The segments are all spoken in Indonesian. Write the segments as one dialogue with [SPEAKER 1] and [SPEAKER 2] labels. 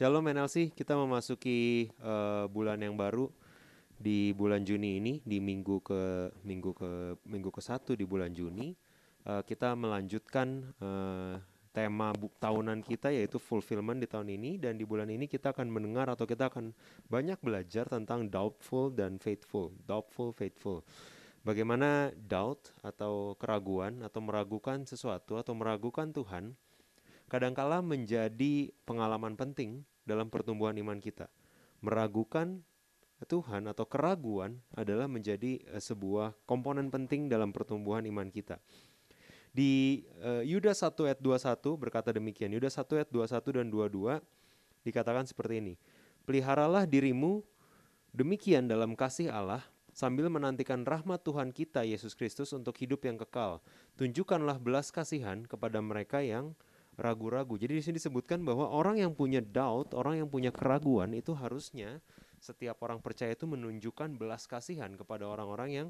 [SPEAKER 1] Shalom NLC, kita memasuki uh, bulan yang baru di bulan Juni ini di minggu ke minggu ke minggu ke satu di bulan Juni. Uh, kita melanjutkan uh, tema buk tahunan kita yaitu fulfillment di tahun ini. Dan di bulan ini kita akan mendengar atau kita akan banyak belajar tentang doubtful dan faithful, doubtful, faithful. Bagaimana doubt atau keraguan atau meragukan sesuatu atau meragukan Tuhan kadangkala menjadi pengalaman penting dalam pertumbuhan iman kita. Meragukan Tuhan atau keraguan adalah menjadi uh, sebuah komponen penting dalam pertumbuhan iman kita. Di uh, Yudas 1 ayat 21 berkata demikian. Yudas 1 ayat 21 dan 22 dikatakan seperti ini. Peliharalah dirimu demikian dalam kasih Allah sambil menantikan rahmat Tuhan kita Yesus Kristus untuk hidup yang kekal. Tunjukkanlah belas kasihan kepada mereka yang ragu-ragu. Jadi di sini disebutkan bahwa orang yang punya doubt, orang yang punya keraguan itu harusnya setiap orang percaya itu menunjukkan belas kasihan kepada orang-orang yang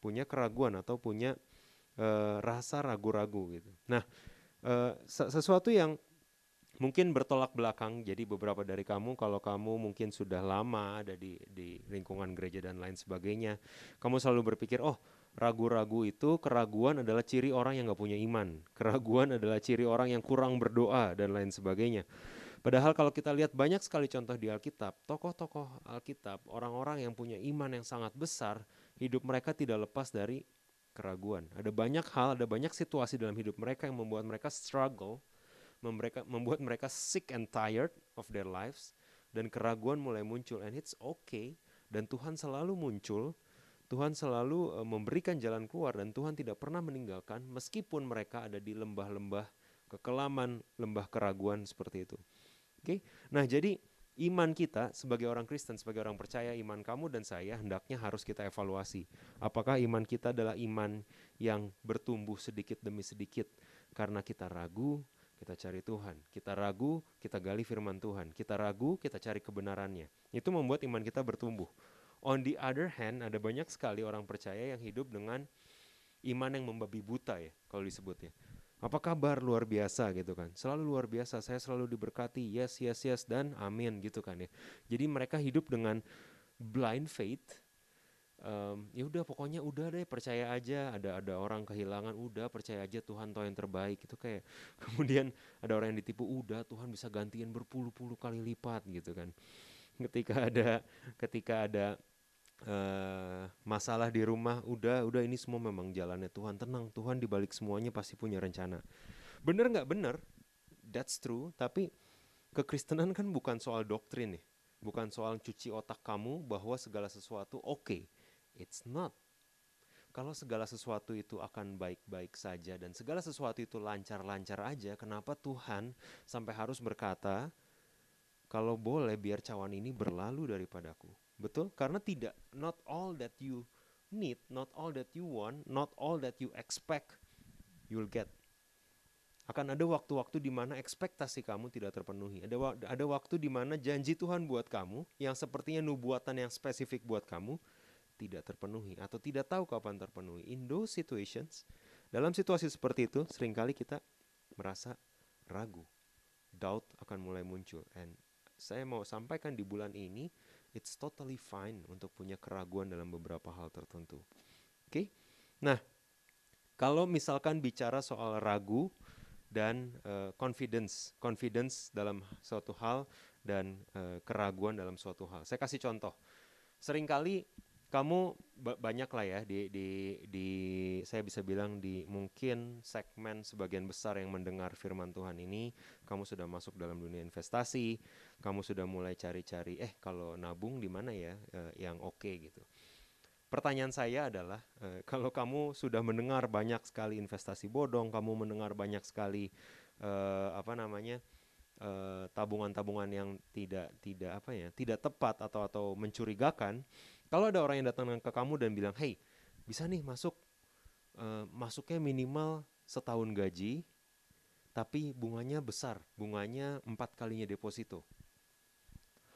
[SPEAKER 1] punya keraguan atau punya uh, rasa ragu-ragu gitu. Nah, uh, sesuatu yang mungkin bertolak belakang. Jadi beberapa dari kamu kalau kamu mungkin sudah lama ada di di lingkungan gereja dan lain sebagainya, kamu selalu berpikir, "Oh, ragu-ragu itu keraguan adalah ciri orang yang nggak punya iman. Keraguan adalah ciri orang yang kurang berdoa dan lain sebagainya. Padahal kalau kita lihat banyak sekali contoh di Alkitab, tokoh-tokoh Alkitab, orang-orang yang punya iman yang sangat besar, hidup mereka tidak lepas dari keraguan. Ada banyak hal, ada banyak situasi dalam hidup mereka yang membuat mereka struggle, membuat mereka sick and tired of their lives, dan keraguan mulai muncul. And it's okay, dan Tuhan selalu muncul Tuhan selalu uh, memberikan jalan keluar dan Tuhan tidak pernah meninggalkan meskipun mereka ada di lembah-lembah kekelaman, lembah keraguan seperti itu. Oke. Okay? Nah, jadi iman kita sebagai orang Kristen, sebagai orang percaya, iman kamu dan saya hendaknya harus kita evaluasi. Apakah iman kita adalah iman yang bertumbuh sedikit demi sedikit karena kita ragu, kita cari Tuhan. Kita ragu, kita gali firman Tuhan. Kita ragu, kita cari kebenarannya. Itu membuat iman kita bertumbuh. On the other hand, ada banyak sekali orang percaya yang hidup dengan iman yang membabi buta ya, kalau disebutnya. Apa kabar? Luar biasa gitu kan? Selalu luar biasa, saya selalu diberkati, yes, yes, yes, dan amin gitu kan ya. Jadi mereka hidup dengan blind faith, um, ya udah pokoknya udah deh percaya aja. Ada ada orang kehilangan udah percaya aja Tuhan tahu yang terbaik itu kayak. Kemudian ada orang yang ditipu udah Tuhan bisa gantian berpuluh-puluh kali lipat gitu kan. Ketika ada ketika ada uh, masalah di rumah udah udah ini semua memang jalannya Tuhan. Tenang Tuhan dibalik semuanya pasti punya rencana. Bener nggak bener? That's true tapi kekristenan kan bukan soal doktrin nih. Bukan soal cuci otak kamu bahwa segala sesuatu oke. Okay. it's not. Kalau segala sesuatu itu akan baik-baik saja dan segala sesuatu itu lancar-lancar aja kenapa Tuhan sampai harus berkata kalau boleh biar cawan ini berlalu daripadaku Betul? Karena tidak not all that you need, not all that you want, not all that you expect you'll get. Akan ada waktu-waktu di mana ekspektasi kamu tidak terpenuhi. Ada ada waktu di mana janji Tuhan buat kamu yang sepertinya nubuatan yang spesifik buat kamu tidak terpenuhi atau tidak tahu kapan terpenuhi. In those situations, dalam situasi seperti itu sering kali kita merasa ragu. Doubt akan mulai muncul and saya mau sampaikan di bulan ini it's totally fine untuk punya keraguan dalam beberapa hal tertentu. Oke, okay? nah kalau misalkan bicara soal ragu dan uh, confidence, confidence dalam suatu hal dan uh, keraguan dalam suatu hal. Saya kasih contoh. Seringkali kamu banyak lah ya di, di di saya bisa bilang di mungkin segmen sebagian besar yang mendengar firman Tuhan ini kamu sudah masuk dalam dunia investasi kamu sudah mulai cari-cari eh kalau nabung di mana ya eh, yang oke okay, gitu. Pertanyaan saya adalah eh, kalau kamu sudah mendengar banyak sekali investasi bodong kamu mendengar banyak sekali eh, apa namanya eh, tabungan-tabungan yang tidak tidak apa ya tidak tepat atau atau mencurigakan kalau ada orang yang datang ke kamu dan bilang hey bisa nih masuk eh, masuknya minimal setahun gaji tapi bunganya besar bunganya empat kalinya deposito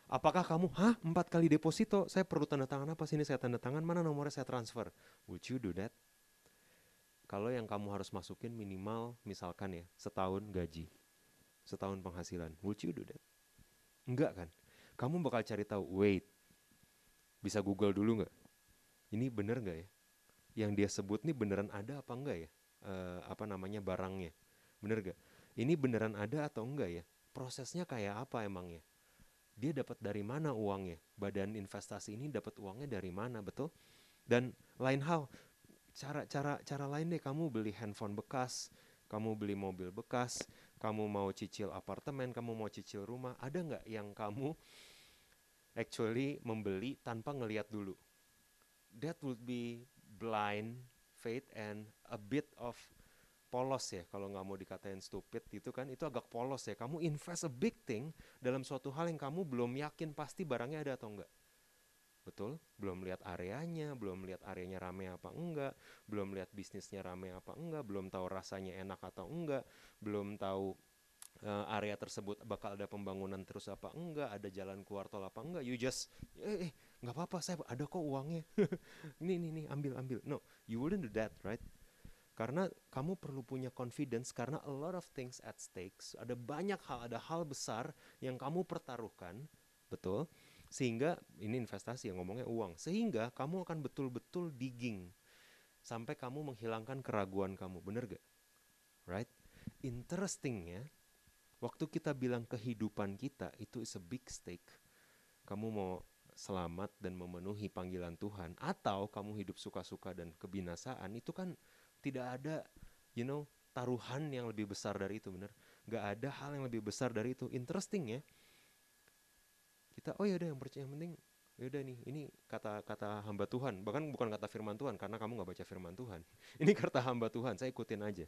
[SPEAKER 1] Apakah kamu, hah empat kali deposito, saya perlu tanda tangan apa sini saya tanda tangan, mana nomornya saya transfer. Would you do that? Kalau yang kamu harus masukin minimal misalkan ya setahun gaji, setahun penghasilan, would you do that? Enggak kan? Kamu bakal cari tahu, wait, bisa Google dulu nggak? Ini bener nggak ya? Yang dia sebut nih beneran ada apa enggak ya? Eh, apa namanya barangnya? Bener gak? Ini beneran ada atau enggak ya? Prosesnya kayak apa emangnya? Dia dapat dari mana uangnya? Badan investasi ini dapat uangnya dari mana betul? Dan lain hal cara cara cara lain deh kamu beli handphone bekas kamu beli mobil bekas kamu mau cicil apartemen kamu mau cicil rumah ada nggak yang kamu actually membeli tanpa ngelihat dulu? That would be blind faith and a bit of polos ya kalau nggak mau dikatain stupid itu kan itu agak polos ya. Kamu invest a big thing dalam suatu hal yang kamu belum yakin pasti barangnya ada atau enggak betul? Belum lihat areanya belum lihat areanya rame apa enggak belum lihat bisnisnya rame apa enggak belum tahu rasanya enak atau enggak belum tahu uh, area tersebut bakal ada pembangunan terus apa enggak ada jalan keluar tol apa enggak. You just eh, eh nggak apa-apa saya ada kok uangnya. Ini ini nih ambil ambil. No you wouldn't do that right karena kamu perlu punya confidence karena a lot of things at stakes. Ada banyak hal ada hal besar yang kamu pertaruhkan betul? Sehingga ini investasi yang ngomongnya uang. Sehingga kamu akan betul-betul digging sampai kamu menghilangkan keraguan kamu. Bener gak? Right? Interestingnya waktu kita bilang kehidupan kita itu is a big stake. Kamu mau selamat dan memenuhi panggilan Tuhan atau kamu hidup suka-suka dan kebinasaan itu kan tidak ada you know taruhan yang lebih besar dari itu bener. Nggak ada hal yang lebih besar dari itu. Interesting ya. Kita oh ya udah yang percaya yang penting ya udah nih ini kata kata hamba Tuhan. Bahkan bukan kata firman Tuhan karena kamu nggak baca firman Tuhan. Ini kata hamba Tuhan saya ikutin aja.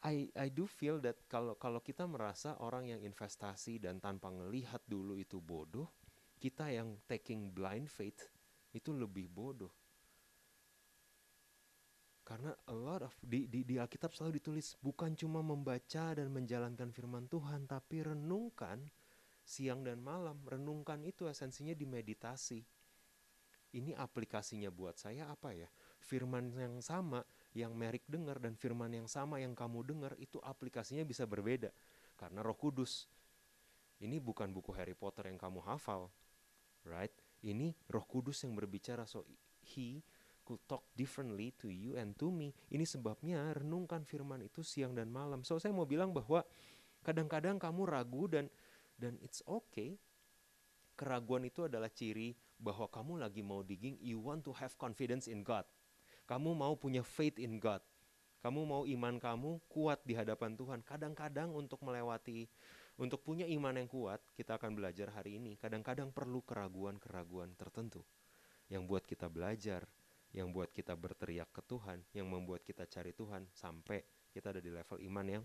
[SPEAKER 1] I I do feel that kalau kalau kita merasa orang yang investasi dan tanpa ngelihat dulu itu bodoh kita yang taking blind faith itu lebih bodoh karena a lot of di, di, di Alkitab selalu ditulis bukan cuma membaca dan menjalankan firman Tuhan, tapi renungkan siang dan malam. Renungkan itu esensinya di meditasi. Ini aplikasinya buat saya apa ya? Firman yang sama yang Merik dengar dan firman yang sama yang kamu dengar itu aplikasinya bisa berbeda. Karena Roh Kudus. Ini bukan buku Harry Potter yang kamu hafal. Right? Ini Roh Kudus yang berbicara so he could talk differently to you and to me. Ini sebabnya renungkan firman itu siang dan malam. So saya mau bilang bahwa kadang-kadang kamu ragu dan dan it's okay. Keraguan itu adalah ciri bahwa kamu lagi mau digging, you want to have confidence in God. Kamu mau punya faith in God. Kamu mau iman kamu kuat di hadapan Tuhan. Kadang-kadang untuk melewati untuk punya iman yang kuat, kita akan belajar hari ini. Kadang-kadang perlu keraguan-keraguan tertentu yang buat kita belajar, yang buat kita berteriak ke Tuhan, yang membuat kita cari Tuhan sampai kita ada di level iman yang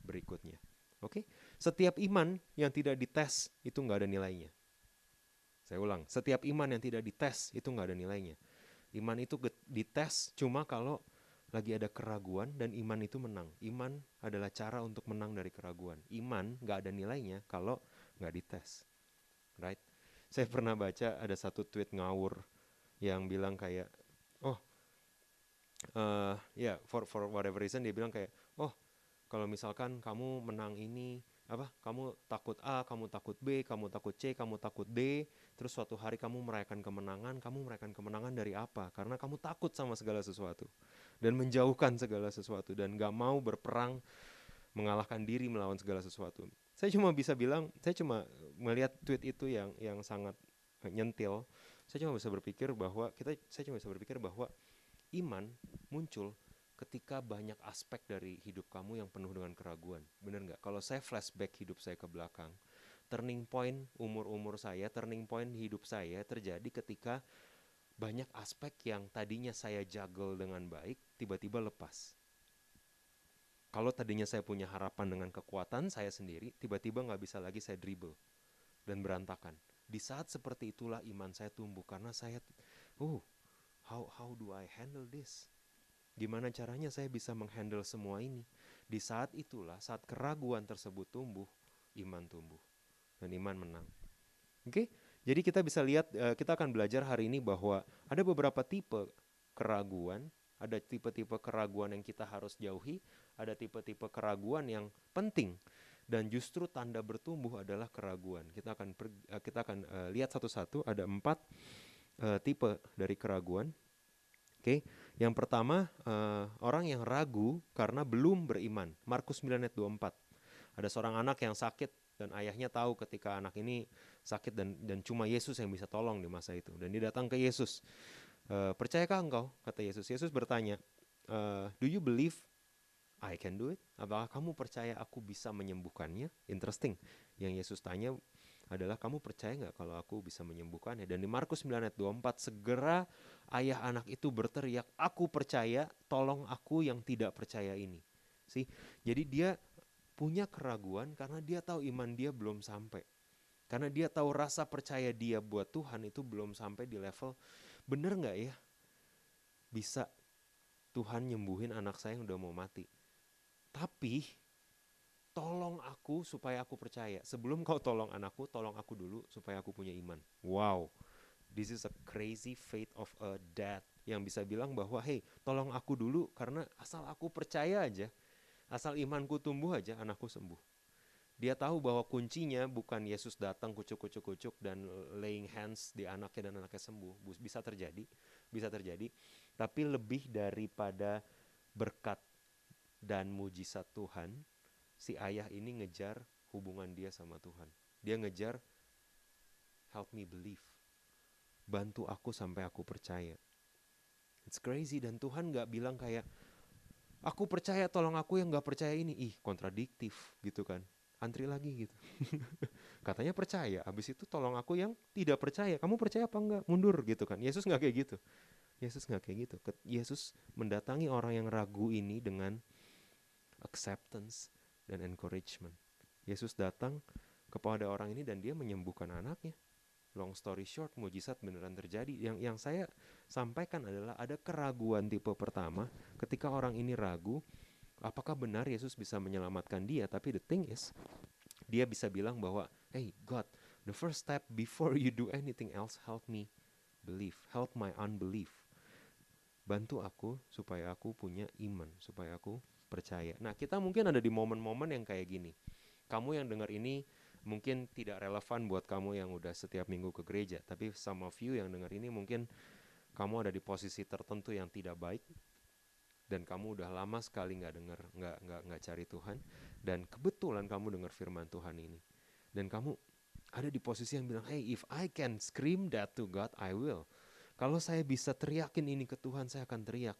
[SPEAKER 1] berikutnya. Oke, okay? setiap iman yang tidak dites itu nggak ada nilainya. Saya ulang, setiap iman yang tidak dites itu nggak ada nilainya. Iman itu dites cuma kalau lagi ada keraguan dan iman itu menang. Iman adalah cara untuk menang dari keraguan. Iman nggak ada nilainya kalau nggak dites. Right? Saya pernah baca ada satu tweet ngawur yang bilang kayak uh, ya yeah, for for whatever reason dia bilang kayak oh kalau misalkan kamu menang ini apa kamu takut A kamu takut B kamu takut C kamu takut D terus suatu hari kamu merayakan kemenangan kamu merayakan kemenangan dari apa? Karena kamu takut sama segala sesuatu dan menjauhkan segala sesuatu dan gak mau berperang mengalahkan diri melawan segala sesuatu. Saya cuma bisa bilang saya cuma melihat tweet itu yang yang sangat nyentil. Saya cuma bisa berpikir bahwa kita saya cuma bisa berpikir bahwa iman muncul ketika banyak aspek dari hidup kamu yang penuh dengan keraguan. Bener nggak? Kalau saya flashback hidup saya ke belakang, turning point umur-umur saya, turning point hidup saya terjadi ketika banyak aspek yang tadinya saya juggle dengan baik, tiba-tiba lepas. Kalau tadinya saya punya harapan dengan kekuatan saya sendiri, tiba-tiba nggak bisa lagi saya dribble dan berantakan. Di saat seperti itulah iman saya tumbuh karena saya, oh, how how do I handle this? Gimana caranya saya bisa menghandle semua ini? Di saat itulah, saat keraguan tersebut tumbuh, iman tumbuh dan iman menang. Oke, okay? jadi kita bisa lihat, uh, kita akan belajar hari ini bahwa ada beberapa tipe keraguan, ada tipe-tipe keraguan yang kita harus jauhi, ada tipe-tipe keraguan yang penting dan justru tanda bertumbuh adalah keraguan. Kita akan uh, kita akan uh, lihat satu-satu ada empat uh, tipe dari keraguan. Oke, okay. yang pertama uh, orang yang ragu karena belum beriman. Markus 9 ayat 24. Ada seorang anak yang sakit dan ayahnya tahu ketika anak ini sakit dan dan cuma Yesus yang bisa tolong di masa itu dan dia datang ke Yesus. Uh, percayakah engkau? Kata Yesus. Yesus bertanya, uh, Do you believe I can do it? Apakah kamu percaya aku bisa menyembuhkannya? Interesting. Yang Yesus tanya adalah kamu percaya nggak kalau aku bisa menyembuhkannya? Dan di Markus 9 ayat 24 segera ayah anak itu berteriak, aku percaya, tolong aku yang tidak percaya ini. Sih, jadi dia punya keraguan karena dia tahu iman dia belum sampai. Karena dia tahu rasa percaya dia buat Tuhan itu belum sampai di level bener nggak ya bisa Tuhan nyembuhin anak saya yang udah mau mati. Tapi tolong aku supaya aku percaya. Sebelum kau tolong anakku, tolong aku dulu supaya aku punya iman. Wow, this is a crazy faith of a dad yang bisa bilang bahwa hey, tolong aku dulu karena asal aku percaya aja, asal imanku tumbuh aja, anakku sembuh. Dia tahu bahwa kuncinya bukan Yesus datang kucuk-kucuk-kucuk dan laying hands di anaknya dan anaknya sembuh. Bisa terjadi, bisa terjadi. Tapi lebih daripada berkat dan mujizat Tuhan, si ayah ini ngejar hubungan dia sama Tuhan. Dia ngejar help me believe. Bantu aku sampai aku percaya. It's crazy dan Tuhan gak bilang kayak aku percaya tolong aku yang gak percaya ini. Ih kontradiktif gitu kan. Antri lagi gitu. Katanya percaya. Habis itu tolong aku yang tidak percaya. Kamu percaya apa enggak? Mundur gitu kan. Yesus gak kayak gitu. Yesus nggak kayak gitu. Yesus mendatangi orang yang ragu ini dengan acceptance dan encouragement. Yesus datang kepada orang ini dan dia menyembuhkan anaknya. Long story short, mujizat beneran terjadi. Yang yang saya sampaikan adalah ada keraguan tipe pertama ketika orang ini ragu apakah benar Yesus bisa menyelamatkan dia, tapi the thing is dia bisa bilang bahwa, "Hey God, the first step before you do anything else, help me believe, help my unbelief." Bantu aku supaya aku punya iman, supaya aku percaya. Nah, kita mungkin ada di momen-momen yang kayak gini. Kamu yang dengar ini mungkin tidak relevan buat kamu yang udah setiap minggu ke gereja, tapi of you yang dengar ini mungkin kamu ada di posisi tertentu yang tidak baik dan kamu udah lama sekali nggak dengar nggak nggak nggak cari Tuhan dan kebetulan kamu dengar firman Tuhan ini dan kamu ada di posisi yang bilang hey if I can scream that to God I will kalau saya bisa teriakin ini ke Tuhan saya akan teriak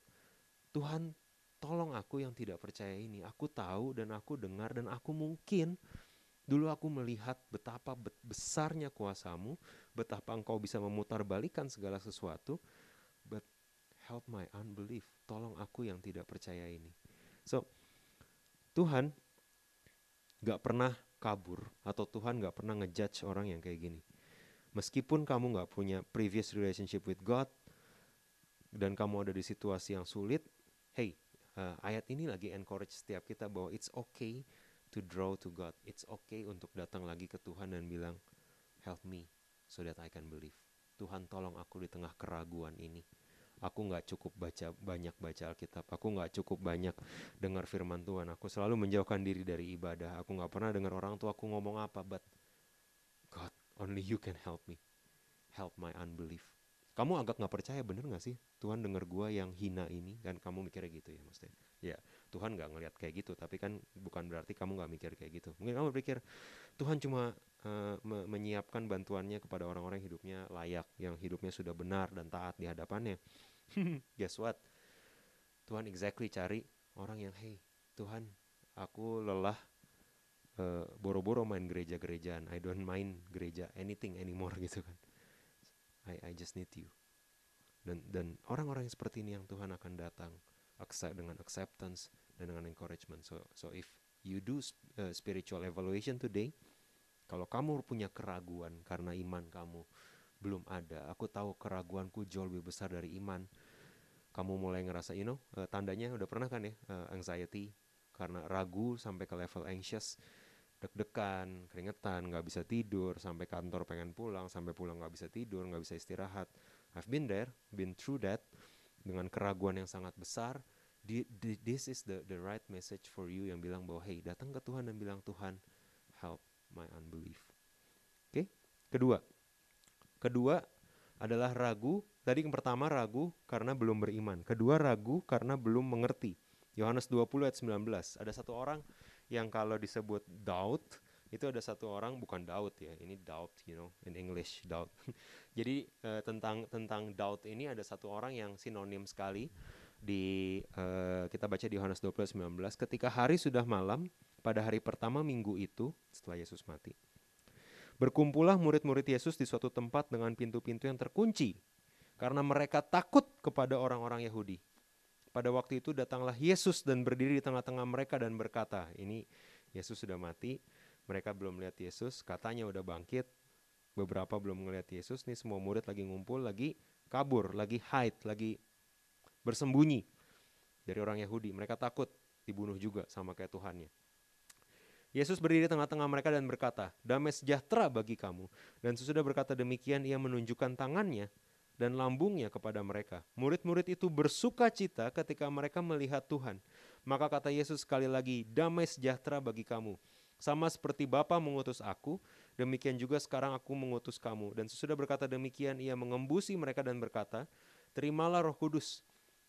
[SPEAKER 1] Tuhan tolong aku yang tidak percaya ini. Aku tahu dan aku dengar dan aku mungkin dulu aku melihat betapa besarnya kuasamu, betapa engkau bisa memutarbalikkan segala sesuatu. But help my unbelief. Tolong aku yang tidak percaya ini. So, Tuhan gak pernah kabur atau Tuhan gak pernah ngejudge orang yang kayak gini. Meskipun kamu gak punya previous relationship with God dan kamu ada di situasi yang sulit, uh, ayat ini lagi encourage setiap kita bahwa it's okay to draw to God. It's okay untuk datang lagi ke Tuhan dan bilang, help me so that I can believe. Tuhan tolong aku di tengah keraguan ini. Aku nggak cukup baca banyak baca Alkitab. Aku nggak cukup banyak dengar firman Tuhan. Aku selalu menjauhkan diri dari ibadah. Aku nggak pernah dengar orang tua aku ngomong apa. But God, only you can help me. Help my unbelief kamu agak nggak percaya bener nggak sih? Tuhan dengar gua yang hina ini kan kamu mikirnya gitu ya maksudnya ya Tuhan nggak ngelihat kayak gitu tapi kan bukan berarti kamu nggak mikir kayak gitu. Mungkin kamu pikir Tuhan cuma uh, me menyiapkan bantuannya kepada orang-orang hidupnya layak yang hidupnya sudah benar dan taat di hadapannya. Guess what? Tuhan exactly cari orang yang hey Tuhan aku lelah uh, boro-boro main gereja-gerejaan. I don't mind gereja anything anymore gitu kan I I just need you. Dan dan orang-orang yang seperti ini yang Tuhan akan datang accept dengan acceptance dan dengan encouragement. So so if you do uh, spiritual evaluation today, kalau kamu punya keraguan karena iman kamu belum ada, aku tahu keraguanku jauh lebih besar dari iman. Kamu mulai ngerasa, you know, uh, tandanya udah pernah kan ya, uh, anxiety karena ragu sampai ke level anxious deg-degan, keringetan, nggak bisa tidur, sampai kantor pengen pulang, sampai pulang nggak bisa tidur, nggak bisa istirahat. I've been there, been through that, dengan keraguan yang sangat besar. This is the the right message for you yang bilang bahwa hey datang ke Tuhan dan bilang Tuhan help my unbelief. Oke, okay? kedua, kedua adalah ragu. Tadi yang pertama ragu karena belum beriman. Kedua ragu karena belum mengerti. Yohanes 20 ayat 19. Ada satu orang yang kalau disebut doubt itu ada satu orang bukan doubt ya ini doubt you know in English doubt. Jadi uh, tentang tentang doubt ini ada satu orang yang sinonim sekali di uh, kita baca di Yohanes 20 19 ketika hari sudah malam pada hari pertama minggu itu setelah Yesus mati berkumpullah murid-murid Yesus di suatu tempat dengan pintu-pintu yang terkunci karena mereka takut kepada orang-orang Yahudi pada waktu itu datanglah Yesus dan berdiri di tengah-tengah mereka dan berkata, ini Yesus sudah mati, mereka belum melihat Yesus, katanya udah bangkit, beberapa belum melihat Yesus, nih semua murid lagi ngumpul, lagi kabur, lagi hide, lagi bersembunyi dari orang Yahudi. Mereka takut dibunuh juga sama kayak Tuhannya. Yesus berdiri di tengah-tengah mereka dan berkata, Damai sejahtera bagi kamu. Dan sesudah berkata demikian, ia menunjukkan tangannya dan lambungnya kepada mereka. Murid-murid itu bersuka cita ketika mereka melihat Tuhan. Maka kata Yesus sekali lagi, damai sejahtera bagi kamu. Sama seperti Bapa mengutus aku, demikian juga sekarang aku mengutus kamu. Dan sesudah berkata demikian, ia mengembusi mereka dan berkata, terimalah roh kudus.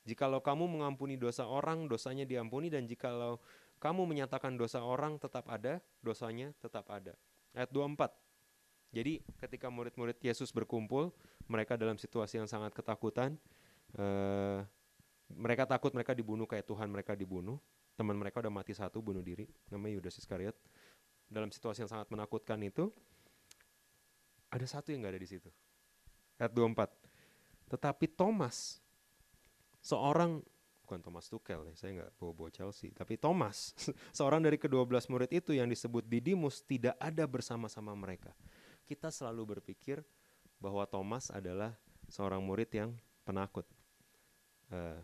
[SPEAKER 1] Jikalau kamu mengampuni dosa orang, dosanya diampuni. Dan jikalau kamu menyatakan dosa orang tetap ada, dosanya tetap ada. Ayat 24. Jadi ketika murid-murid Yesus berkumpul, mereka dalam situasi yang sangat ketakutan. Uh, mereka takut mereka dibunuh kayak Tuhan mereka dibunuh. Teman mereka udah mati satu bunuh diri, namanya Yudas Iskariot. Dalam situasi yang sangat menakutkan itu, ada satu yang nggak ada di situ. Ayat 24. Tetapi Thomas, seorang bukan Thomas Tuchel ya, saya nggak bawa-bawa Chelsea, tapi Thomas, seorang dari kedua belas murid itu yang disebut Didimus tidak ada bersama-sama mereka kita selalu berpikir bahwa Thomas adalah seorang murid yang penakut, uh,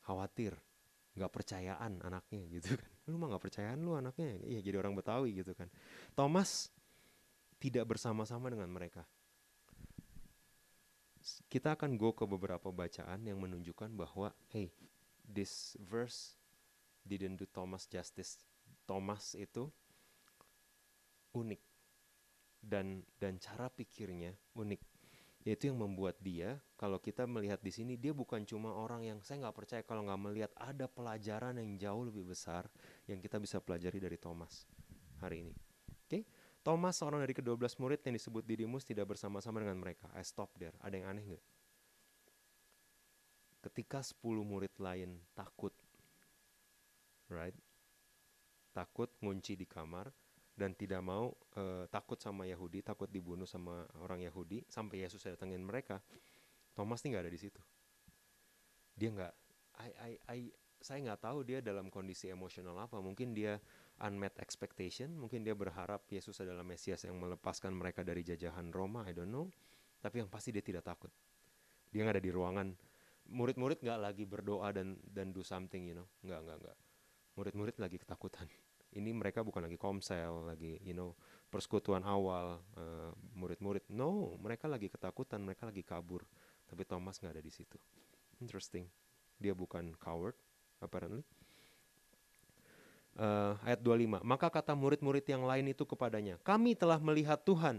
[SPEAKER 1] khawatir, nggak percayaan anaknya gitu kan. Lu mah nggak percayaan lu anaknya, iya jadi orang Betawi gitu kan. Thomas tidak bersama-sama dengan mereka. Kita akan go ke beberapa bacaan yang menunjukkan bahwa, hey, this verse didn't do Thomas justice. Thomas itu unik dan dan cara pikirnya unik. Yaitu yang membuat dia kalau kita melihat di sini dia bukan cuma orang yang saya nggak percaya kalau nggak melihat ada pelajaran yang jauh lebih besar yang kita bisa pelajari dari Thomas hari ini. Oke? Okay? Thomas seorang dari kedua belas murid yang disebut Didimus tidak bersama-sama dengan mereka. I stop there. Ada yang aneh nggak? Ketika 10 murid lain takut right? Takut ngunci di kamar dan tidak mau uh, takut sama Yahudi, takut dibunuh sama orang Yahudi sampai Yesus datengin mereka. Thomas nih nggak ada di situ. Dia nggak, I, I, I, saya nggak tahu dia dalam kondisi emosional apa. Mungkin dia unmet expectation, mungkin dia berharap Yesus adalah Mesias yang melepaskan mereka dari jajahan Roma. I don't know. Tapi yang pasti dia tidak takut. Dia nggak ada di ruangan. Murid-murid nggak lagi berdoa dan dan do something, you know. Nggak, nggak, nggak. Murid-murid lagi ketakutan ini mereka bukan lagi komsel lagi you know persekutuan awal uh, murid-murid. No mereka lagi ketakutan mereka lagi kabur. Tapi Thomas nggak ada di situ. Interesting. Dia bukan coward apparently. Uh, ayat 25 maka kata murid-murid yang lain itu kepadanya kami telah melihat Tuhan.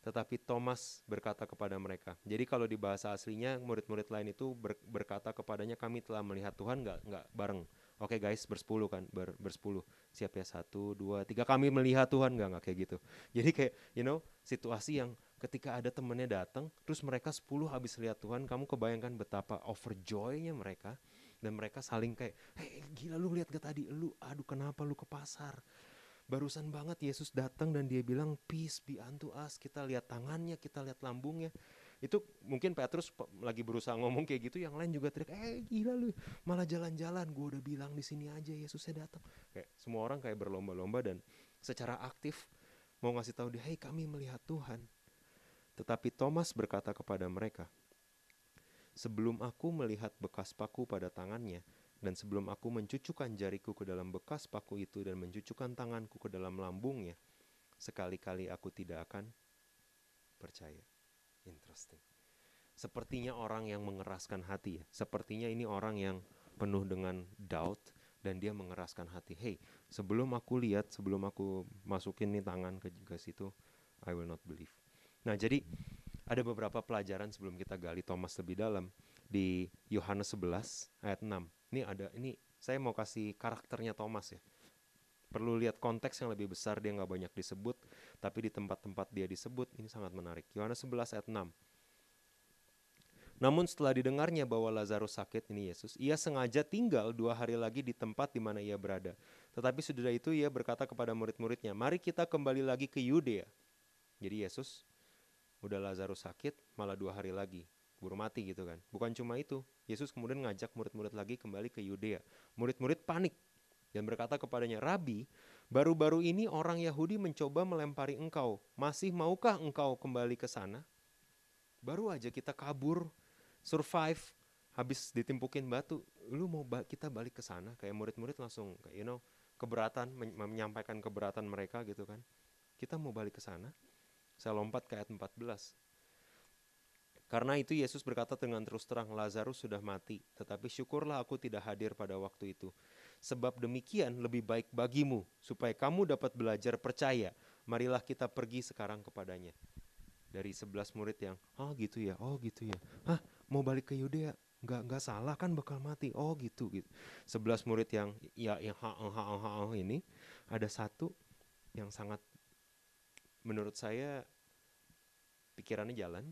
[SPEAKER 1] Tetapi Thomas berkata kepada mereka. Jadi kalau di bahasa aslinya murid-murid lain itu ber, berkata kepadanya kami telah melihat Tuhan nggak nggak bareng. Oke okay guys bersepuluh kan? Ber, bersepuluh. Siap ya? Satu dua tiga. Kami melihat Tuhan. Nggak nggak kayak gitu. Jadi kayak you know situasi yang ketika ada temennya datang terus mereka sepuluh habis lihat Tuhan kamu kebayangkan betapa overjoynya mereka. Dan mereka saling kayak hei gila lu lihat gak tadi? Lu aduh kenapa lu ke pasar? Barusan banget Yesus datang dan dia bilang peace be unto us. Kita lihat tangannya kita lihat lambungnya Itu mungkin Petrus lagi berusaha ngomong kayak gitu, yang lain juga teriak, eh gila lu, malah jalan-jalan, gue udah bilang di sini aja Yesusnya datang. Kayak semua orang kayak berlomba-lomba dan secara aktif mau ngasih tahu dia, hei kami melihat Tuhan. Tetapi Thomas berkata kepada mereka, sebelum aku melihat bekas paku pada tangannya, dan sebelum aku mencucukkan jariku ke dalam bekas paku itu dan mencucukkan tanganku ke dalam lambungnya, sekali-kali aku tidak akan percaya. Interesting. Sepertinya orang yang mengeraskan hati ya. Sepertinya ini orang yang penuh dengan doubt dan dia mengeraskan hati. Hey, sebelum aku lihat, sebelum aku masukin nih tangan ke, ke situ, I will not believe. Nah, jadi ada beberapa pelajaran sebelum kita gali Thomas lebih dalam di Yohanes 11 ayat 6. Ini ada ini saya mau kasih karakternya Thomas ya. Perlu lihat konteks yang lebih besar dia nggak banyak disebut, tapi di tempat-tempat dia disebut ini sangat menarik. Yohanes 11 ayat 6. Namun setelah didengarnya bahwa Lazarus sakit, ini Yesus, ia sengaja tinggal dua hari lagi di tempat di mana ia berada. Tetapi sudah itu ia berkata kepada murid-muridnya, mari kita kembali lagi ke Yudea. Jadi Yesus udah Lazarus sakit, malah dua hari lagi keburu mati gitu kan. Bukan cuma itu, Yesus kemudian ngajak murid-murid lagi kembali ke Yudea. Murid-murid panik dan berkata kepadanya, Rabi, baru-baru ini orang Yahudi mencoba melempari engkau. Masih maukah engkau kembali ke sana? Baru aja kita kabur, survive, habis ditimpukin batu. Lu mau ba kita balik ke sana? Kayak murid-murid langsung, you know, keberatan, men menyampaikan keberatan mereka gitu kan. Kita mau balik ke sana. Saya lompat ke ayat 14. Karena itu Yesus berkata dengan terus terang, Lazarus sudah mati, tetapi syukurlah aku tidak hadir pada waktu itu. Sebab demikian lebih baik bagimu, supaya kamu dapat belajar percaya. Marilah kita pergi sekarang kepadanya. Dari sebelas murid yang, oh gitu ya, oh gitu ya. Hah, mau balik ke Yudea? Nggak, nggak salah kan bakal mati. Oh gitu, gitu. Sebelas murid yang, ya yang ha, ha, ha, ini, ada satu yang sangat, menurut saya, pikirannya jalan,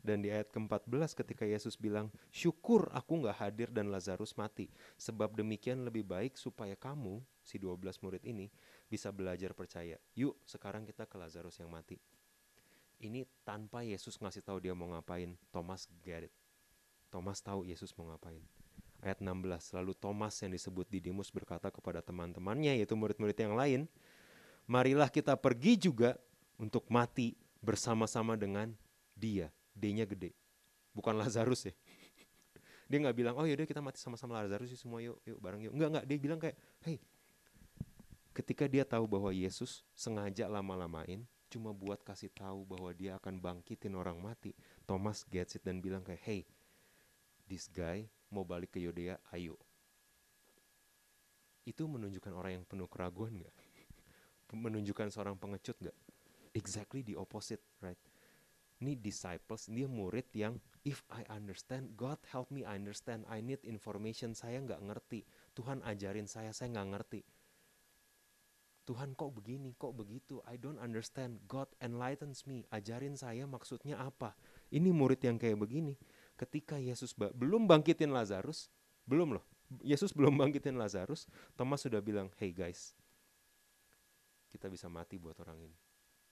[SPEAKER 1] dan di ayat ke-14 ketika Yesus bilang, syukur aku nggak hadir dan Lazarus mati. Sebab demikian lebih baik supaya kamu, si 12 murid ini, bisa belajar percaya. Yuk sekarang kita ke Lazarus yang mati. Ini tanpa Yesus ngasih tahu dia mau ngapain. Thomas get it. Thomas tahu Yesus mau ngapain. Ayat 16, lalu Thomas yang disebut Didimus berkata kepada teman-temannya, yaitu murid-murid yang lain, Marilah kita pergi juga untuk mati bersama-sama dengan dia. D-nya gede. Bukan Lazarus ya. dia nggak bilang, oh yaudah kita mati sama-sama Lazarus sih semua yuk, yuk bareng yuk. Enggak, enggak. Dia bilang kayak, hey, ketika dia tahu bahwa Yesus sengaja lama-lamain, cuma buat kasih tahu bahwa dia akan bangkitin orang mati. Thomas gets it dan bilang kayak, hey, this guy mau balik ke Yudea, ayo. Itu menunjukkan orang yang penuh keraguan nggak? menunjukkan seorang pengecut nggak? Exactly the opposite, right? Ini disciples dia murid yang if I understand God help me I understand I need information saya nggak ngerti. Tuhan ajarin saya saya nggak ngerti. Tuhan kok begini? Kok begitu? I don't understand. God enlightens me. Ajarin saya maksudnya apa? Ini murid yang kayak begini. Ketika Yesus ba belum bangkitin Lazarus belum loh. Yesus belum bangkitin Lazarus Thomas sudah bilang hey guys kita bisa mati buat orang ini.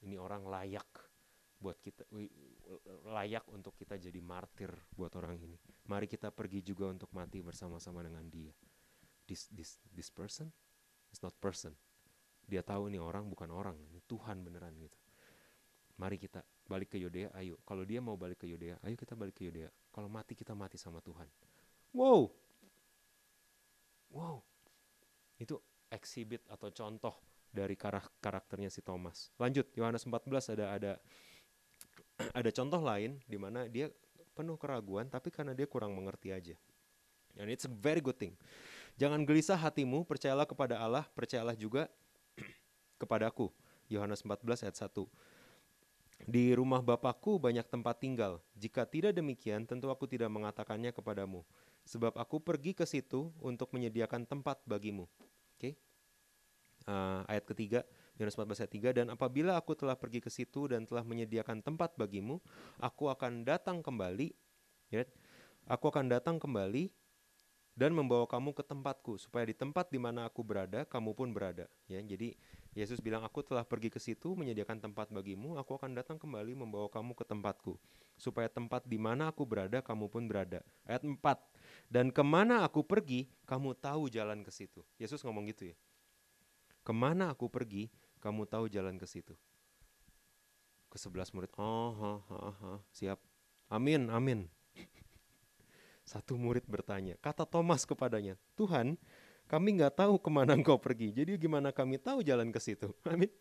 [SPEAKER 1] Ini orang layak buat kita layak untuk kita jadi martir buat orang ini. Mari kita pergi juga untuk mati bersama-sama dengan dia. This this this person is not person. Dia tahu ini orang bukan orang, ini Tuhan beneran gitu. Mari kita balik ke Yudea, ayo. Kalau dia mau balik ke Yudea, ayo kita balik ke Yudea. Kalau mati kita mati sama Tuhan. Wow. Wow. Itu exhibit atau contoh dari karakternya si Thomas. Lanjut, Yohanes 14 ada ada ada contoh lain di mana dia penuh keraguan tapi karena dia kurang mengerti aja. And it's a very good thing. Jangan gelisah hatimu, percayalah kepada Allah, percayalah juga kepadaku. Yohanes 14 ayat 1. Di rumah Bapakku banyak tempat tinggal. Jika tidak demikian, tentu aku tidak mengatakannya kepadamu. Sebab aku pergi ke situ untuk menyediakan tempat bagimu. Oke. Okay? Uh, ayat ketiga, Yohanes 14 ayat 3 dan apabila aku telah pergi ke situ dan telah menyediakan tempat bagimu aku akan datang kembali ya aku akan datang kembali dan membawa kamu ke tempatku supaya di tempat di mana aku berada kamu pun berada ya jadi Yesus bilang, aku telah pergi ke situ menyediakan tempat bagimu, aku akan datang kembali membawa kamu ke tempatku. Supaya tempat di mana aku berada, kamu pun berada. Ayat 4, dan ke mana aku pergi, kamu tahu jalan ke situ. Yesus ngomong gitu ya. Ke mana aku pergi, kamu tahu jalan ke situ. Ke sebelas murid, oh, ha, ha, ha, siap. Amin, amin. Satu murid bertanya, kata Thomas kepadanya, Tuhan, kami nggak tahu ke mana engkau pergi. Jadi gimana kami tahu jalan ke situ? Amin.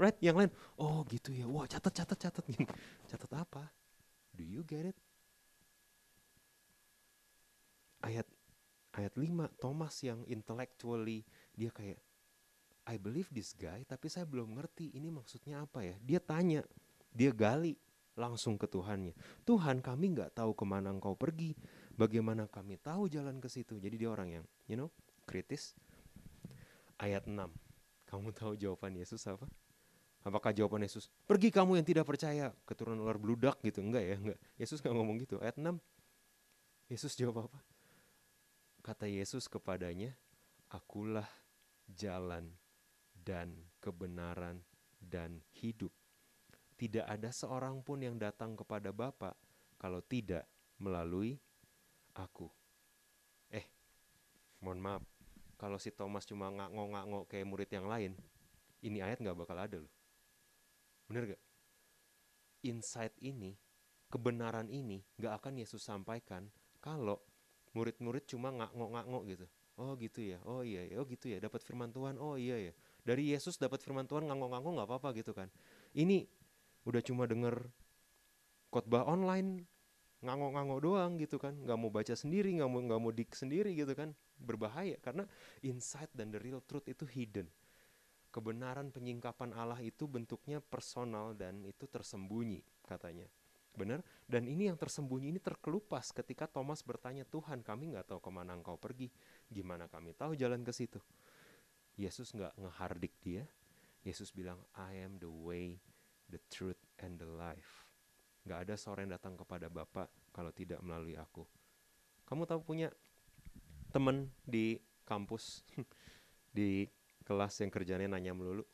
[SPEAKER 1] Right? Yang lain, oh gitu ya. Wah, catat, catat, catat. Catat apa? Do you get it? Ayat ayat 5, Thomas yang intellectually dia kayak I believe this guy, tapi saya belum ngerti ini maksudnya apa ya. Dia tanya, dia gali langsung ke Tuhannya. Tuhan kami nggak tahu ke mana engkau pergi. Bagaimana kami tahu jalan ke situ? Jadi dia orang yang, you know, kritis. Ayat 6. Kamu tahu jawaban Yesus apa? Apakah jawaban Yesus, pergi kamu yang tidak percaya, keturunan ular beludak gitu? Enggak ya, enggak. Yesus nggak ngomong gitu. Ayat 6. Yesus jawab apa? Kata Yesus kepadanya, akulah jalan dan kebenaran dan hidup. Tidak ada seorang pun yang datang kepada Bapa kalau tidak melalui aku. Eh, mohon maaf, kalau si Thomas cuma ngangok-ngangok kayak murid yang lain, ini ayat nggak bakal ada loh. Bener gak? Insight ini, kebenaran ini nggak akan Yesus sampaikan kalau murid-murid cuma ngangok-ngangok gitu. Oh gitu ya, oh iya, ya. oh gitu ya, dapat firman Tuhan, oh iya ya. Dari Yesus dapat firman Tuhan ngangok-ngangok nggak apa-apa gitu kan. Ini udah cuma denger khotbah online ngangok-ngangok doang gitu kan. Nggak mau baca sendiri nggak mau nggak mau dik sendiri gitu kan. Berbahaya karena insight dan the real truth itu hidden. Kebenaran penyingkapan Allah itu bentuknya personal dan itu tersembunyi katanya. Benar? Dan ini yang tersembunyi ini terkelupas ketika Thomas bertanya Tuhan kami nggak tahu ke mana engkau pergi. Gimana kami tahu jalan ke situ Yesus nggak ngehardik dia Yesus bilang I am the way the truth and the life Gak ada seorang yang datang kepada Bapak kalau tidak melalui aku. Kamu tahu punya temen di kampus, di kelas yang kerjanya nanya melulu.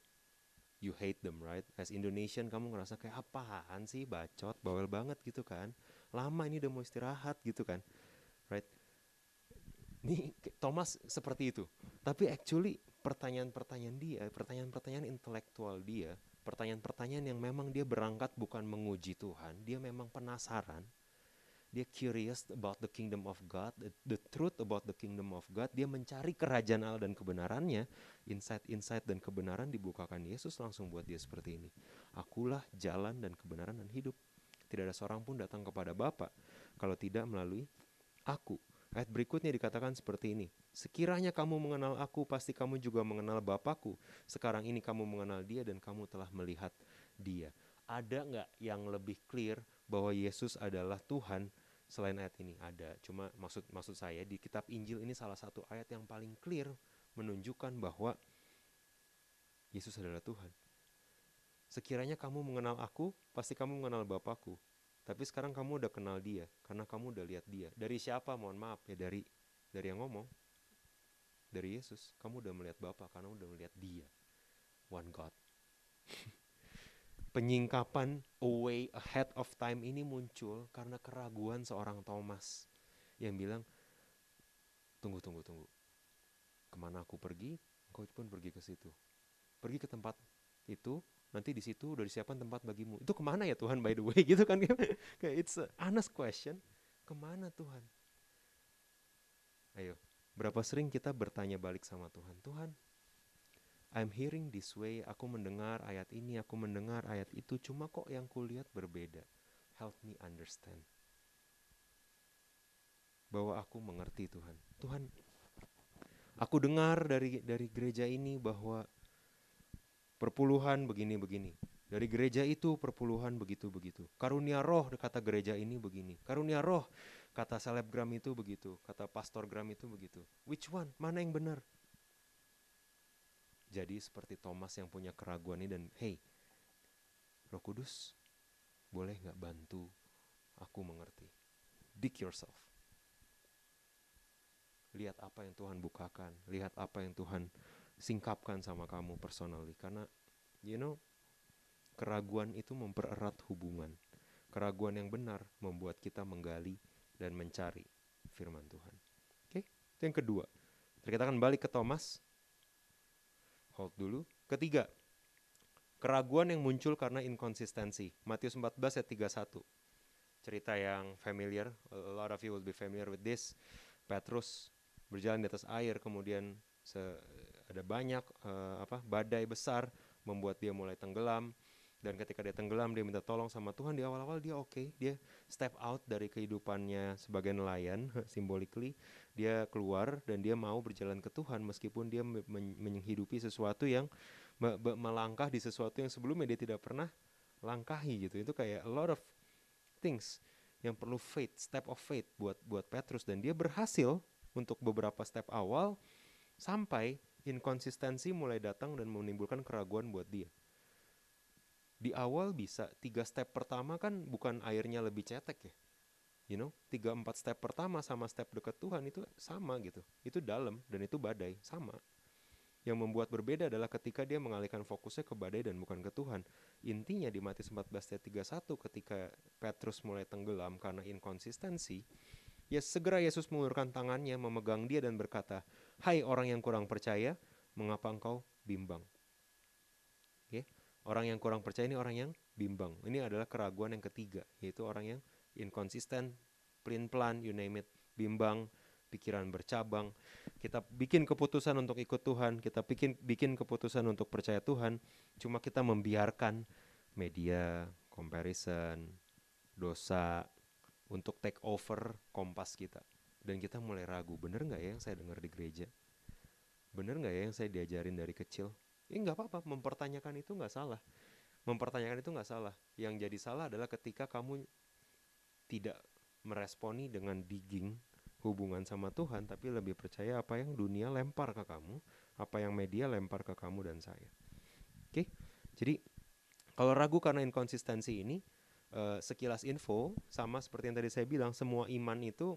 [SPEAKER 1] You hate them, right? As Indonesian kamu ngerasa kayak apaan sih bacot, bawel banget gitu kan. Lama ini udah mau istirahat gitu kan. Right? Nih Thomas seperti itu. Tapi actually pertanyaan-pertanyaan dia, pertanyaan-pertanyaan intelektual dia pertanyaan-pertanyaan yang memang dia berangkat bukan menguji Tuhan, dia memang penasaran. Dia curious about the kingdom of God, the, the truth about the kingdom of God. Dia mencari kerajaan Allah dan kebenarannya. Insight-insight dan kebenaran dibukakan Yesus langsung buat dia seperti ini. Akulah jalan dan kebenaran dan hidup. Tidak ada seorang pun datang kepada Bapa kalau tidak melalui aku. Ayat berikutnya dikatakan seperti ini. Sekiranya kamu mengenal aku, pasti kamu juga mengenal Bapakku. Sekarang ini kamu mengenal dia dan kamu telah melihat dia. Ada nggak yang lebih clear bahwa Yesus adalah Tuhan selain ayat ini? Ada. Cuma maksud maksud saya di kitab Injil ini salah satu ayat yang paling clear menunjukkan bahwa Yesus adalah Tuhan. Sekiranya kamu mengenal aku, pasti kamu mengenal Bapakku. Tapi sekarang kamu udah kenal dia karena kamu udah lihat dia. Dari siapa? Mohon maaf ya dari dari yang ngomong. Dari Yesus. Kamu udah melihat Bapa karena udah melihat dia. One God. Penyingkapan away ahead of time ini muncul karena keraguan seorang Thomas yang bilang, tunggu, tunggu, tunggu. Ke mana aku pergi, engkau pun pergi ke situ. Pergi ke tempat itu, nanti di situ udah disiapkan tempat bagimu. Itu ke mana ya Tuhan by the way? Gitu kan? Kayak it's a honest question. Ke mana Tuhan? Ayo berapa sering kita bertanya balik sama Tuhan? Tuhan I'm hearing this way. Aku mendengar ayat ini aku mendengar ayat itu. Cuma kok yang kulihat berbeda. Help me understand. Bahwa aku mengerti Tuhan. Tuhan aku dengar dari dari gereja ini bahwa perpuluhan begini-begini. Dari gereja itu perpuluhan begitu-begitu. Karunia roh kata gereja ini begini. Karunia roh kata selebgram itu begitu. Kata pastorgram itu begitu. Which one? Mana yang benar? Jadi seperti Thomas yang punya keraguan ini dan hey, roh kudus boleh nggak bantu aku mengerti? Dig yourself. Lihat apa yang Tuhan bukakan. Lihat apa yang Tuhan singkapkan sama kamu personally karena you know keraguan itu mempererat hubungan. Keraguan yang benar membuat kita menggali dan mencari firman Tuhan. Oke, itu yang kedua. Kita akan balik ke Thomas. Hold dulu. Ketiga, keraguan yang muncul karena inkonsistensi. Matius 14 ayat 31. Cerita yang familiar, a lot of you will be familiar with this. Petrus berjalan di atas air, kemudian ada banyak uh, apa badai besar membuat dia mulai tenggelam. Dan ketika dia tenggelam dia minta tolong sama Tuhan. Di awal-awal dia oke. Okay, dia step out dari kehidupannya sebagai nelayan symbolically dia keluar dan dia mau berjalan ke Tuhan meskipun dia menghidupi sesuatu yang me melangkah di sesuatu yang sebelumnya dia tidak pernah langkahi gitu. Itu kayak a lot of things yang perlu faith step of faith buat buat Petrus. Dan dia berhasil untuk beberapa step awal sampai inkonsistensi mulai datang dan menimbulkan keraguan buat dia. Di awal bisa tiga step pertama kan bukan airnya lebih cetek ya. You know tiga empat step pertama sama step dekat Tuhan itu sama gitu. Itu dalam dan itu badai sama. Yang membuat berbeda adalah ketika dia mengalihkan fokusnya ke badai dan bukan ke Tuhan. Intinya di Matius 14 ayat 31 ketika Petrus mulai tenggelam karena inkonsistensi, ya segera Yesus mengulurkan tangannya memegang dia dan berkata, "Hai orang yang kurang percaya, mengapa engkau bimbang?" Okay? Orang yang kurang percaya ini orang yang bimbang. Ini adalah keraguan yang ketiga, yaitu orang yang inkonsisten, pelin-pelan, you name it, bimbang, pikiran bercabang. Kita bikin keputusan untuk ikut Tuhan, kita bikin bikin keputusan untuk percaya Tuhan, cuma kita membiarkan media, comparison, dosa untuk take over kompas kita. Dan kita mulai ragu, bener nggak ya yang saya dengar di gereja? Bener nggak ya yang saya diajarin dari kecil? Ya nggak apa-apa, mempertanyakan itu nggak salah. Mempertanyakan itu nggak salah. Yang jadi salah adalah ketika kamu tidak meresponi dengan digging hubungan sama Tuhan, tapi lebih percaya apa yang dunia lempar ke kamu, apa yang media lempar ke kamu dan saya. Oke, jadi kalau ragu karena inkonsistensi ini, uh, sekilas info sama seperti yang tadi saya bilang, semua iman itu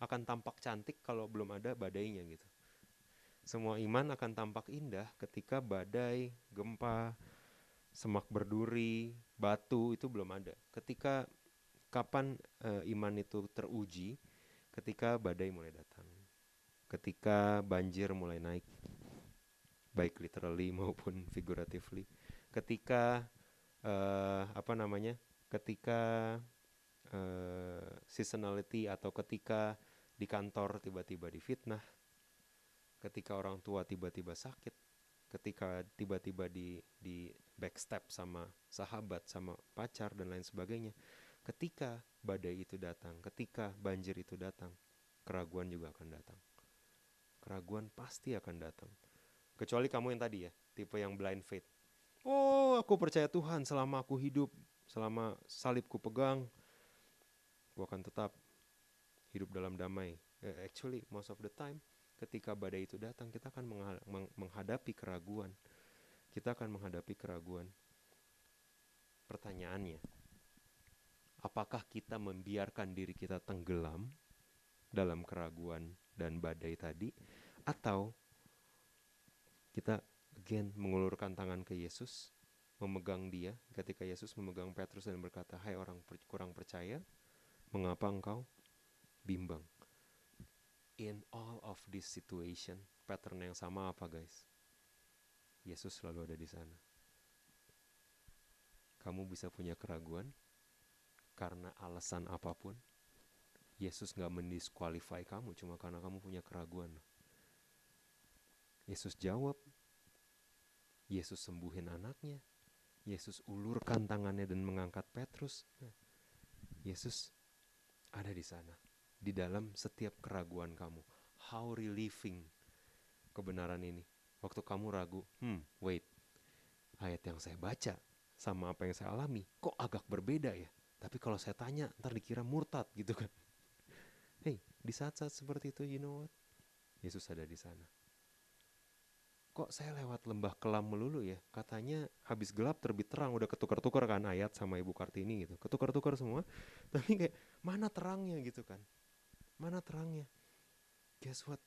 [SPEAKER 1] akan tampak cantik kalau belum ada badainya gitu. Semua iman akan tampak indah ketika badai, gempa, semak berduri, batu itu belum ada. Ketika kapan uh, iman itu teruji ketika badai mulai datang. Ketika banjir mulai naik baik literally maupun figuratively. Ketika uh, apa namanya? Ketika uh, seasonality atau ketika di kantor tiba-tiba difitnah ketika orang tua tiba-tiba sakit, ketika tiba-tiba di di backstep sama sahabat, sama pacar dan lain sebagainya. Ketika badai itu datang, ketika banjir itu datang, keraguan juga akan datang. Keraguan pasti akan datang. Kecuali kamu yang tadi ya, tipe yang blind faith. Oh, aku percaya Tuhan selama aku hidup, selama salibku pegang, aku akan tetap hidup dalam damai. Eh, actually, most of the time, ketika badai itu datang kita akan menghadapi keraguan. Kita akan menghadapi keraguan. Pertanyaannya apakah kita membiarkan diri kita tenggelam dalam keraguan dan badai tadi? Atau kita again mengulurkan tangan ke Yesus memegang dia. Ketika Yesus memegang Petrus dan berkata hai orang kurang percaya mengapa engkau bimbang in all of this situation, pattern yang sama apa guys? Yesus selalu ada di sana. Kamu bisa punya keraguan karena alasan apa pun. Yesus nggak mendisqualify kamu cuma karena kamu punya keraguan. Yesus jawab. Yesus sembuhin anaknya. Yesus ulurkan tangannya dan mengangkat Petrus. Yesus ada di sana di dalam setiap keraguan kamu. How relieving kebenaran ini. Waktu kamu ragu, hmm, wait, ayat yang saya baca sama apa yang saya alami kok agak berbeda ya. Tapi kalau saya tanya, ntar dikira murtad gitu kan. Hey, di saat-saat seperti itu, you know what? Yesus ada di sana. Kok saya lewat lembah kelam melulu ya? Katanya habis gelap terbit terang, udah ketukar-tukar kan ayat sama Ibu Kartini gitu. Ketukar-tukar semua, tapi kayak mana terangnya gitu kan. Mana terangnya? Guess what?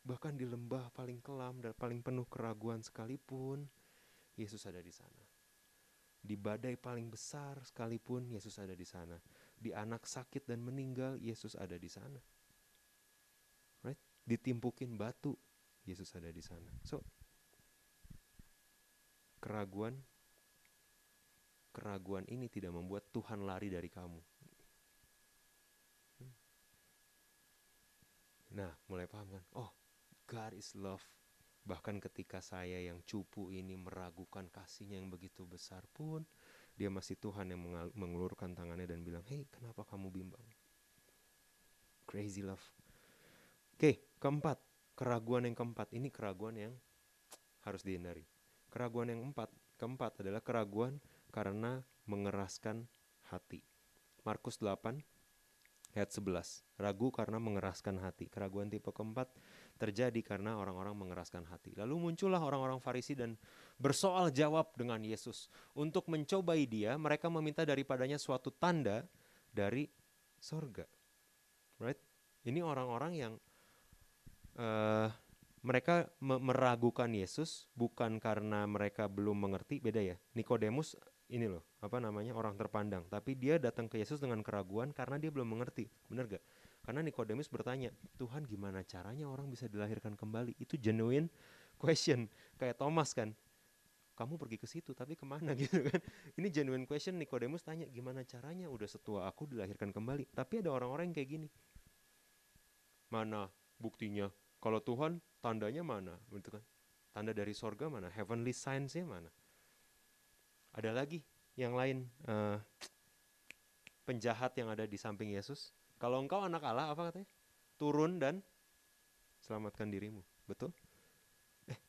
[SPEAKER 1] bahkan di lembah paling kelam dan paling penuh keraguan sekalipun, Yesus ada di sana. Di badai paling besar sekalipun Yesus ada di sana. Di anak sakit dan meninggal Yesus ada di sana. Right? Ditimpukin batu Yesus ada di sana. So keraguan keraguan ini tidak membuat Tuhan lari dari kamu. Hmm. Nah, mulai paham kan? Oh, God is love. Bahkan ketika saya yang cupu ini meragukan kasihnya yang begitu besar pun, dia masih Tuhan yang mengulurkan tangannya dan bilang, Hei, kenapa kamu bimbang? Crazy love. Oke, keempat. Keraguan yang keempat. Ini keraguan yang harus dihindari. Keraguan yang empat, keempat adalah keraguan karena mengeraskan hati. Markus 8 ayat 11. Ragu karena mengeraskan hati. Keraguan tipe keempat terjadi karena orang-orang mengeraskan hati. Lalu muncullah orang-orang Farisi dan bersoal jawab dengan Yesus. Untuk mencobai dia, mereka meminta daripadanya suatu tanda dari sorga. Right? Ini orang-orang yang uh, mereka meragukan Yesus bukan karena mereka belum mengerti, beda ya. Nikodemus ini loh, apa namanya orang terpandang, tapi dia datang ke Yesus dengan keraguan karena dia belum mengerti, benar gak? Karena Nikodemus bertanya, Tuhan gimana caranya orang bisa dilahirkan kembali? Itu genuine question, kayak Thomas kan, kamu pergi ke situ tapi ke mana gitu kan? Ini genuine question Nikodemus tanya gimana caranya udah setua aku dilahirkan kembali. Tapi ada orang-orang yang kayak gini, mana buktinya? Kalau Tuhan tandanya mana, gitu kan? Tanda dari sorga mana? Heavenly signs-nya mana? Ada lagi yang lain uh, penjahat yang ada di samping Yesus. Kalau engkau anak Allah apa katanya? Turun dan selamatkan dirimu. Betul? Eh,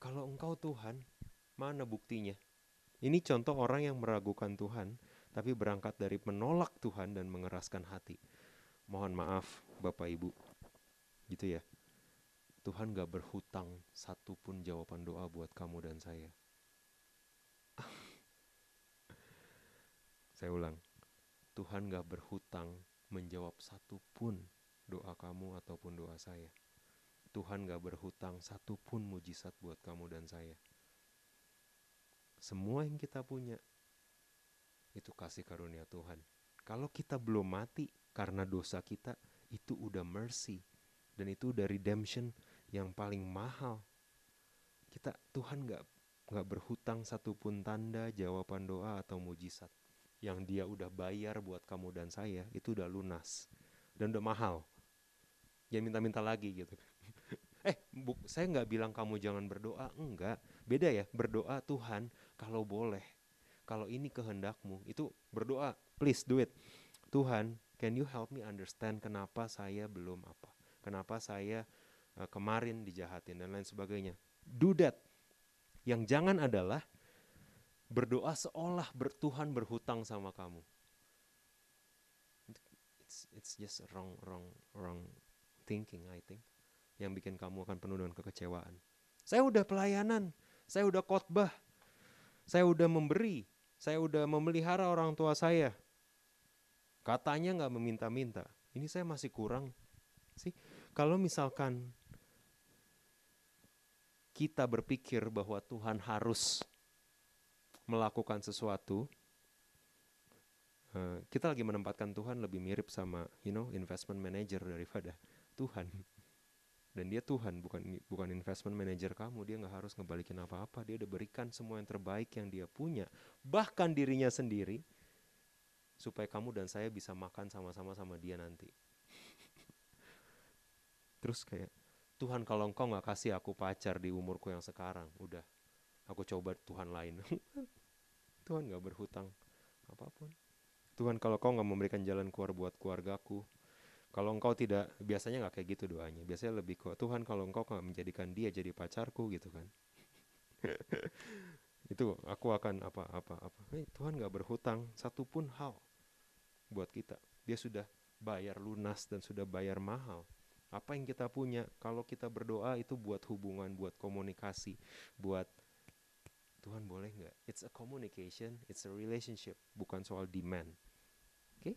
[SPEAKER 1] kalau engkau Tuhan, mana buktinya? Ini contoh orang yang meragukan Tuhan, tapi berangkat dari menolak Tuhan dan mengeraskan hati. Mohon maaf, Bapak Ibu. Gitu ya. Tuhan gak berhutang satupun jawaban doa buat kamu dan saya. Saya ulang, Tuhan gak berhutang menjawab satupun doa kamu ataupun doa saya. Tuhan gak berhutang satupun mujizat buat kamu dan saya. Semua yang kita punya itu kasih karunia Tuhan. Kalau kita belum mati karena dosa kita, itu udah mercy dan itu udah redemption yang paling mahal. Kita Tuhan gak nggak berhutang satupun tanda jawaban doa atau mujizat yang dia udah bayar buat kamu dan saya itu udah lunas dan udah mahal. Jangan minta-minta lagi gitu. eh, bu, saya nggak bilang kamu jangan berdoa, enggak. Beda ya, berdoa Tuhan kalau boleh. Kalau ini kehendakmu, itu berdoa, please do it. Tuhan, can you help me understand kenapa saya belum apa? Kenapa saya uh, kemarin dijahatin dan lain sebagainya. Do that. Yang jangan adalah berdoa seolah ber, Tuhan berhutang sama kamu. It's it's just wrong wrong wrong thinking I think yang bikin kamu akan penuh dengan kekecewaan. Saya udah pelayanan, saya udah khotbah, saya udah memberi, saya udah memelihara orang tua saya. Katanya nggak meminta-minta. Ini saya masih kurang sih. Kalau misalkan kita berpikir bahwa Tuhan harus melakukan sesuatu, uh, kita lagi menempatkan Tuhan lebih mirip sama, you know, investment manager daripada Tuhan. Dan dia Tuhan, bukan bukan investment manager kamu. Dia nggak harus ngebalikin apa-apa. Dia udah berikan semua yang terbaik yang dia punya, bahkan dirinya sendiri, supaya kamu dan saya bisa makan sama-sama sama dia nanti. Terus kayak Tuhan kalau engkau nggak kasih aku pacar di umurku yang sekarang, udah aku coba Tuhan lain. Tuhan gak berhutang apa pun. Tuhan kalau kau nggak memberikan jalan keluar buat keluargaku, kalau engkau tidak biasanya nggak kayak gitu doanya. Biasanya lebih kok Tuhan kalau engkau nggak menjadikan dia jadi pacarku gitu kan. itu aku akan apa apa apa. Hey, Tuhan nggak berhutang satupun hal buat kita. Dia sudah bayar lunas dan sudah bayar mahal. Apa yang kita punya kalau kita berdoa itu buat hubungan, buat komunikasi, buat Tuhan boleh nggak? It's a communication, it's a relationship, bukan soal demand. Oke? Okay?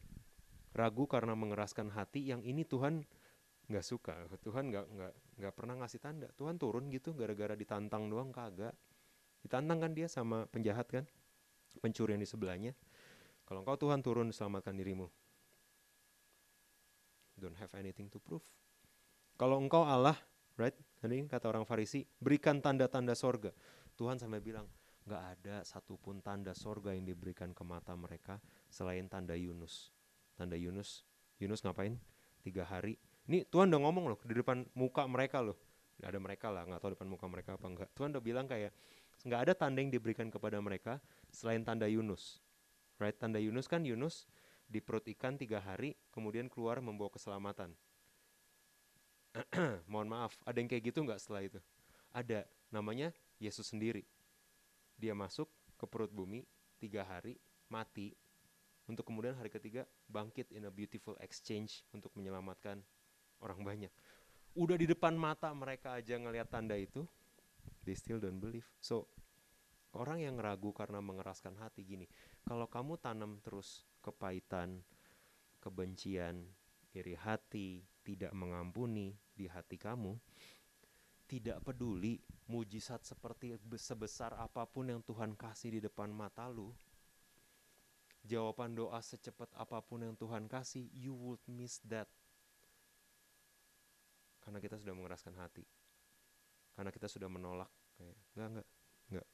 [SPEAKER 1] Ragu karena mengeraskan hati, yang ini Tuhan nggak suka Tuhan nggak nggak nggak pernah ngasih tanda Tuhan turun gitu gara-gara ditantang doang kagak ditantang kan dia sama penjahat kan pencuri yang di sebelahnya kalau engkau Tuhan turun selamatkan dirimu don't have anything to prove kalau engkau Allah right tadi kata orang Farisi berikan tanda-tanda sorga Tuhan sampai bilang nggak ada satupun tanda sorga yang diberikan ke mata mereka selain tanda Yunus tanda Yunus Yunus ngapain tiga hari ini Tuhan udah ngomong loh di depan muka mereka loh. Ada mereka lah, nggak tahu depan muka mereka apa enggak. Tuhan udah bilang kayak nggak ada tanda yang diberikan kepada mereka selain tanda Yunus. Right? Tanda Yunus kan Yunus di perut ikan tiga hari, kemudian keluar membawa keselamatan. Mohon maaf, ada yang kayak gitu nggak setelah itu? Ada, namanya Yesus sendiri. Dia masuk ke perut bumi tiga hari, mati, untuk kemudian hari ketiga bangkit in a beautiful exchange untuk menyelamatkan orang banyak. Udah di depan mata mereka aja ngelihat tanda itu, they still don't believe. So, orang yang ragu karena mengeraskan hati gini, kalau kamu tanam terus kepahitan, kebencian, iri hati, tidak mengampuni di hati kamu, tidak peduli mujizat seperti sebesar apa pun yang Tuhan kasih di depan mata lu, jawaban doa secepat apa pun yang Tuhan kasih, you would miss that. Karena kita sudah mengeraskan hati. Karena kita sudah menolak kayak enggak enggak enggak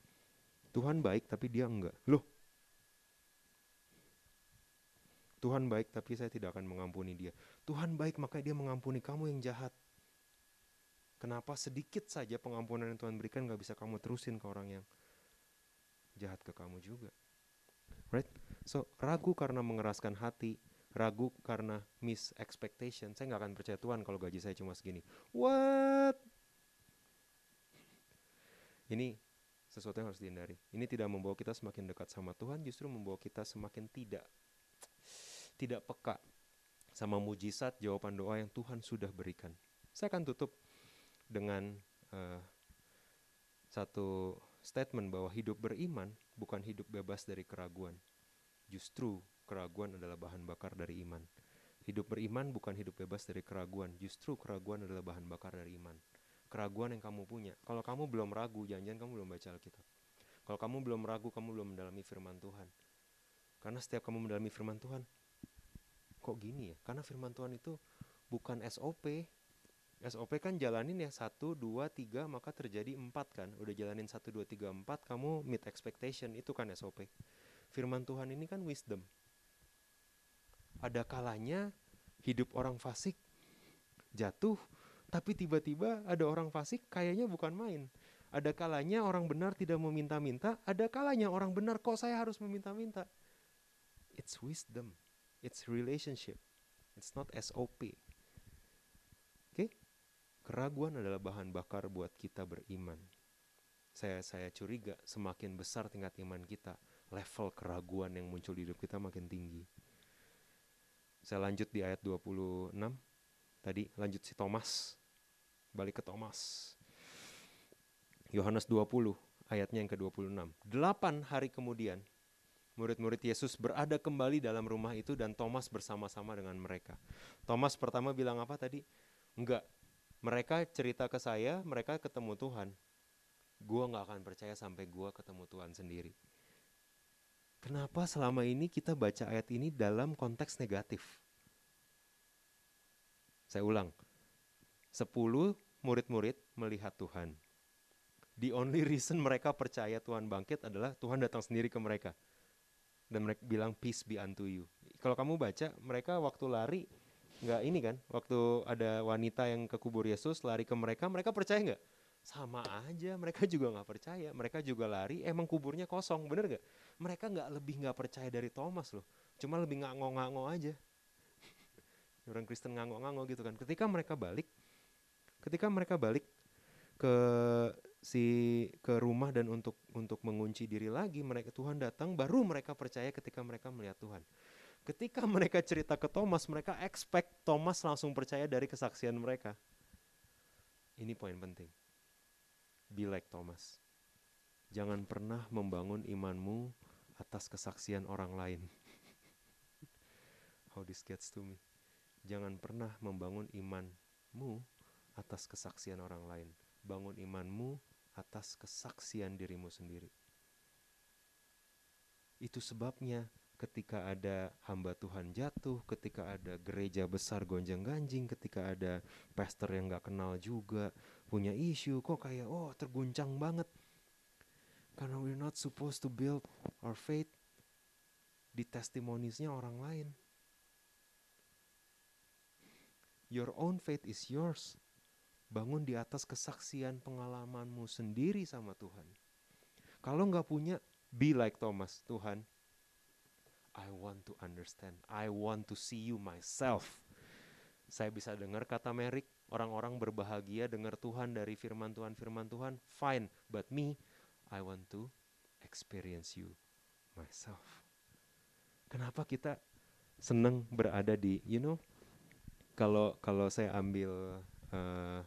[SPEAKER 1] Tuhan baik tapi dia enggak loh Tuhan baik tapi saya tidak akan mengampuni dia Tuhan baik maka dia mengampuni kamu yang jahat Kenapa sedikit saja pengampunan yang Tuhan berikan gak bisa kamu terusin ke orang yang jahat ke kamu juga Right? So ragu karena mengeraskan hati ragu karena miss expectation. Saya nggak akan percaya Tuhan kalau gaji saya cuma segini. What? Ini sesuatu yang harus dihindari. Ini tidak membawa kita semakin dekat sama Tuhan, justru membawa kita semakin tidak tidak peka sama mujizat jawaban doa yang Tuhan sudah berikan. Saya akan tutup dengan uh, satu statement bahwa hidup beriman bukan hidup bebas dari keraguan. Justru keraguan adalah bahan bakar dari iman. Hidup beriman bukan hidup bebas dari keraguan, justru keraguan adalah bahan bakar dari iman. Keraguan yang kamu punya. Kalau kamu belum ragu, jangan-jangan kamu belum baca Alkitab. Kalau kamu belum ragu, kamu belum mendalami firman Tuhan. Karena setiap kamu mendalami firman Tuhan, kok gini ya? Karena firman Tuhan itu bukan SOP. SOP kan jalanin ya satu, dua, tiga, maka terjadi empat kan. Udah jalanin satu, dua, tiga, empat, kamu meet expectation itu kan SOP. Firman Tuhan ini kan wisdom ada kalanya hidup orang fasik jatuh, tapi tiba-tiba ada orang fasik kayaknya bukan main. Ada kalanya orang benar tidak meminta-minta, ada kalanya orang benar kok saya harus meminta-minta. It's wisdom, it's relationship, it's not SOP. Oke? Okay? Keraguan adalah bahan bakar buat kita beriman. Saya saya curiga semakin besar tingkat iman kita, level keraguan yang muncul di hidup kita makin tinggi. Saya lanjut di ayat 26. Tadi lanjut si Thomas. Balik ke Thomas. Yohanes 20 ayatnya yang ke-26. Delapan hari kemudian murid-murid Yesus berada kembali dalam rumah itu dan Thomas bersama-sama dengan mereka. Thomas pertama bilang apa tadi? Enggak. Mereka cerita ke saya, mereka ketemu Tuhan. Gua nggak akan percaya sampai gua ketemu Tuhan sendiri. Kenapa selama ini kita baca ayat ini dalam konteks negatif? Saya ulang. Sepuluh murid-murid melihat Tuhan. The only reason mereka percaya Tuhan bangkit adalah Tuhan datang sendiri ke mereka. Dan mereka bilang peace be unto you. Kalau kamu baca, mereka waktu lari nggak ini kan, waktu ada wanita yang ke kubur Yesus lari ke mereka, mereka percaya nggak? sama aja mereka juga nggak percaya. Mereka juga lari emang kuburnya kosong bener nggak? Mereka nggak lebih nggak percaya dari Thomas loh. Cuma lebih nganggo-nganggo aja. Orang Kristen nganggo-nganggo gitu kan. Ketika mereka balik ketika mereka balik ke si ke rumah dan untuk untuk mengunci diri lagi mereka Tuhan datang baru mereka percaya ketika mereka melihat Tuhan ketika mereka cerita ke Thomas mereka expect Thomas langsung percaya dari kesaksian mereka ini poin penting Be like Thomas. Jangan pernah membangun imanmu atas kesaksian orang lain. How this gets to me. Jangan pernah membangun imanmu atas kesaksian orang lain. Bangun imanmu atas kesaksian dirimu sendiri. Itu sebabnya ketika ada hamba Tuhan jatuh, ketika ada gereja besar gonjang-ganjing, ketika ada pastor yang gak kenal juga punya isu, kok kayak oh terguncang banget. Karena we're not supposed to build our faith di testimoniesnya orang lain. Your own faith is yours. Bangun di atas kesaksian pengalamanmu sendiri sama Tuhan. Kalau nggak punya, be like Thomas, Tuhan. I want to understand. I want to see you myself. Saya bisa dengar kata Merik, orang-orang berbahagia dengar Tuhan dari firman Tuhan, firman Tuhan, fine. But me, I want to experience you myself. Kenapa kita senang berada di, you know, kalau kalau saya ambil uh,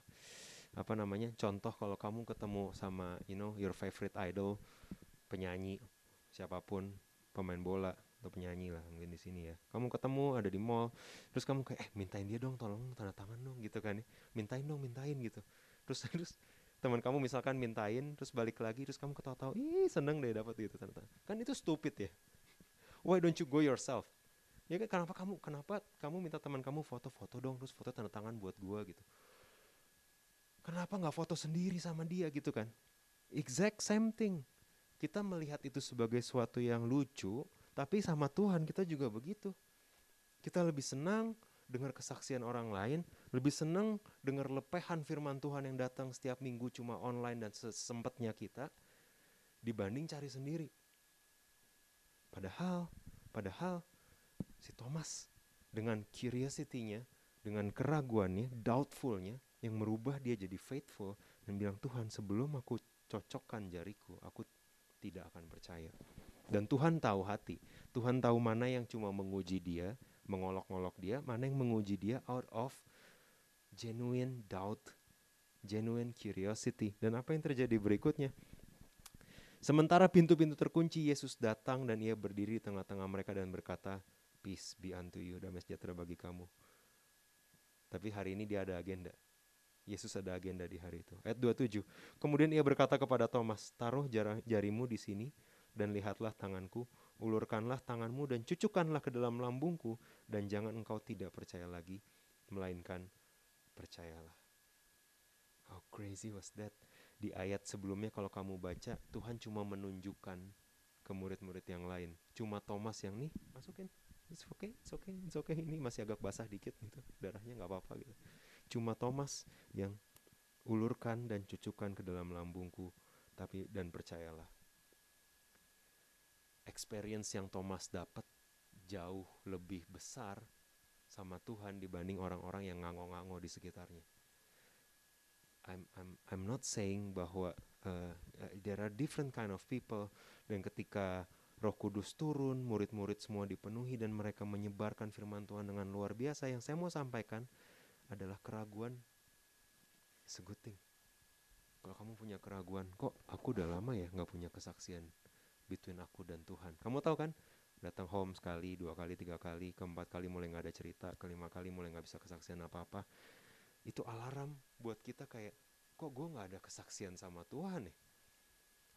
[SPEAKER 1] apa namanya contoh kalau kamu ketemu sama you know your favorite idol penyanyi siapa pun pemain bola atau penyanyi lah mungkin di sini ya. Kamu ketemu ada di mall terus kamu kayak eh mintain dia dong tolong tanda tangan dong gitu kan ya. Mintain dong mintain gitu. Terus terus teman kamu misalkan mintain terus balik lagi terus kamu ketawa-tawa ih seneng deh dapat gitu tanda tangan. Kan itu stupid ya. Why don't you go yourself? Ya kan kenapa kamu kenapa kamu minta teman kamu foto-foto dong terus foto tanda tangan buat gua gitu kenapa nggak foto sendiri sama dia gitu kan exact same thing kita melihat itu sebagai suatu yang lucu tapi sama Tuhan kita juga begitu. Kita lebih senang dengar kesaksian orang lain, lebih senang dengar lepehan firman Tuhan yang datang setiap minggu cuma online dan sesempatnya kita dibanding cari sendiri. Padahal, padahal si Thomas dengan curiosity-nya, dengan keraguannya, doubtfulnya yang merubah dia jadi faithful dan bilang Tuhan sebelum aku cocokkan jariku, aku tidak akan percaya. Dan Tuhan tahu hati. Tuhan tahu mana yang cuma menguji dia, mengolok-olok dia, mana yang menguji dia out of genuine doubt, genuine curiosity. Dan apa yang terjadi berikutnya? Sementara pintu-pintu terkunci, Yesus datang dan ia berdiri di tengah-tengah mereka dan berkata, Peace be unto you, damai sejahtera bagi kamu. Tapi hari ini dia ada agenda. Yesus ada agenda di hari itu. Ayat 27. Kemudian ia berkata kepada Thomas, taruh jarimu di sini dan lihatlah tanganku, ulurkanlah tanganmu dan cucukkanlah ke dalam lambungku dan jangan engkau tidak percaya lagi, melainkan percayalah. How crazy was that? Di ayat sebelumnya kalau kamu baca, Tuhan cuma menunjukkan ke murid-murid yang lain. Cuma Thomas yang nih, masukin. It's okay, it's okay, it's okay. Ini masih agak basah dikit gitu. Darahnya nggak apa-apa gitu. Cuma Thomas yang ulurkan dan cucukkan ke dalam lambungku, tapi dan percayalah experience yang Thomas dapat jauh lebih besar sama Tuhan dibanding orang-orang yang ngango-ngango di sekitarnya. I'm I'm I'm not saying bahwa uh, there are different kind of people dan ketika Roh Kudus turun, murid-murid semua dipenuhi dan mereka menyebarkan firman Tuhan dengan luar biasa. Yang saya mau sampaikan adalah keraguan seguting. Kalau kamu punya keraguan, kok aku udah lama ya nggak punya kesaksian between aku dan Tuhan. Kamu tahu kan? Datang home sekali, dua kali, tiga kali, keempat kali mulai nggak ada cerita, kelima kali mulai nggak bisa kesaksian apa-apa. Itu alarm buat kita kayak, kok gue nggak ada kesaksian sama Tuhan nih?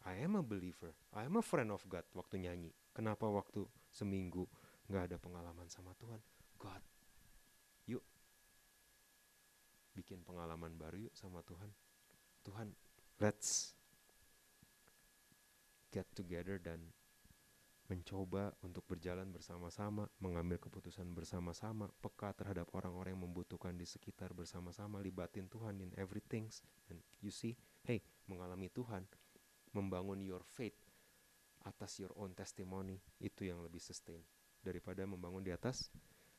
[SPEAKER 1] I am a believer, I am a friend of God waktu nyanyi. Kenapa waktu seminggu nggak ada pengalaman sama Tuhan? God, yuk bikin pengalaman baru yuk sama Tuhan. Tuhan, let's get together dan mencoba untuk berjalan bersama-sama, mengambil keputusan bersama-sama, peka terhadap orang-orang yang membutuhkan di sekitar bersama-sama, libatin Tuhan in everything. And you see, hey, mengalami Tuhan, membangun your faith atas your own testimony, itu yang lebih sustain daripada membangun di atas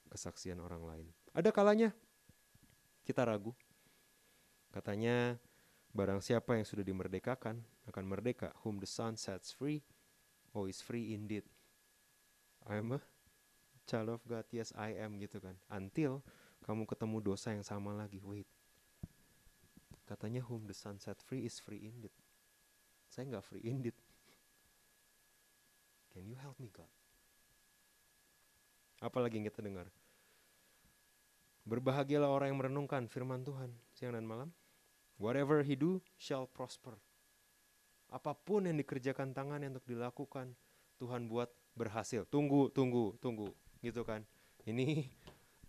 [SPEAKER 1] kesaksian orang lain. Ada kalanya kita ragu. Katanya Barang siapa yang sudah dimerdekakan akan merdeka. Whom the Son sets free, oh is free indeed. I am a child of God. Yes, I am gitu kan. Until kamu ketemu dosa yang sama lagi. Wait. Katanya whom the Son set free is free indeed. Saya nggak free indeed. Can you help me God? Apalagi yang kita dengar? Berbahagialah orang yang merenungkan firman Tuhan siang dan malam. Whatever he do shall prosper. Apa pun yang dikerjakan tangannya untuk dilakukan, Tuhan buat berhasil. Tunggu, tunggu, tunggu, gitu kan. Ini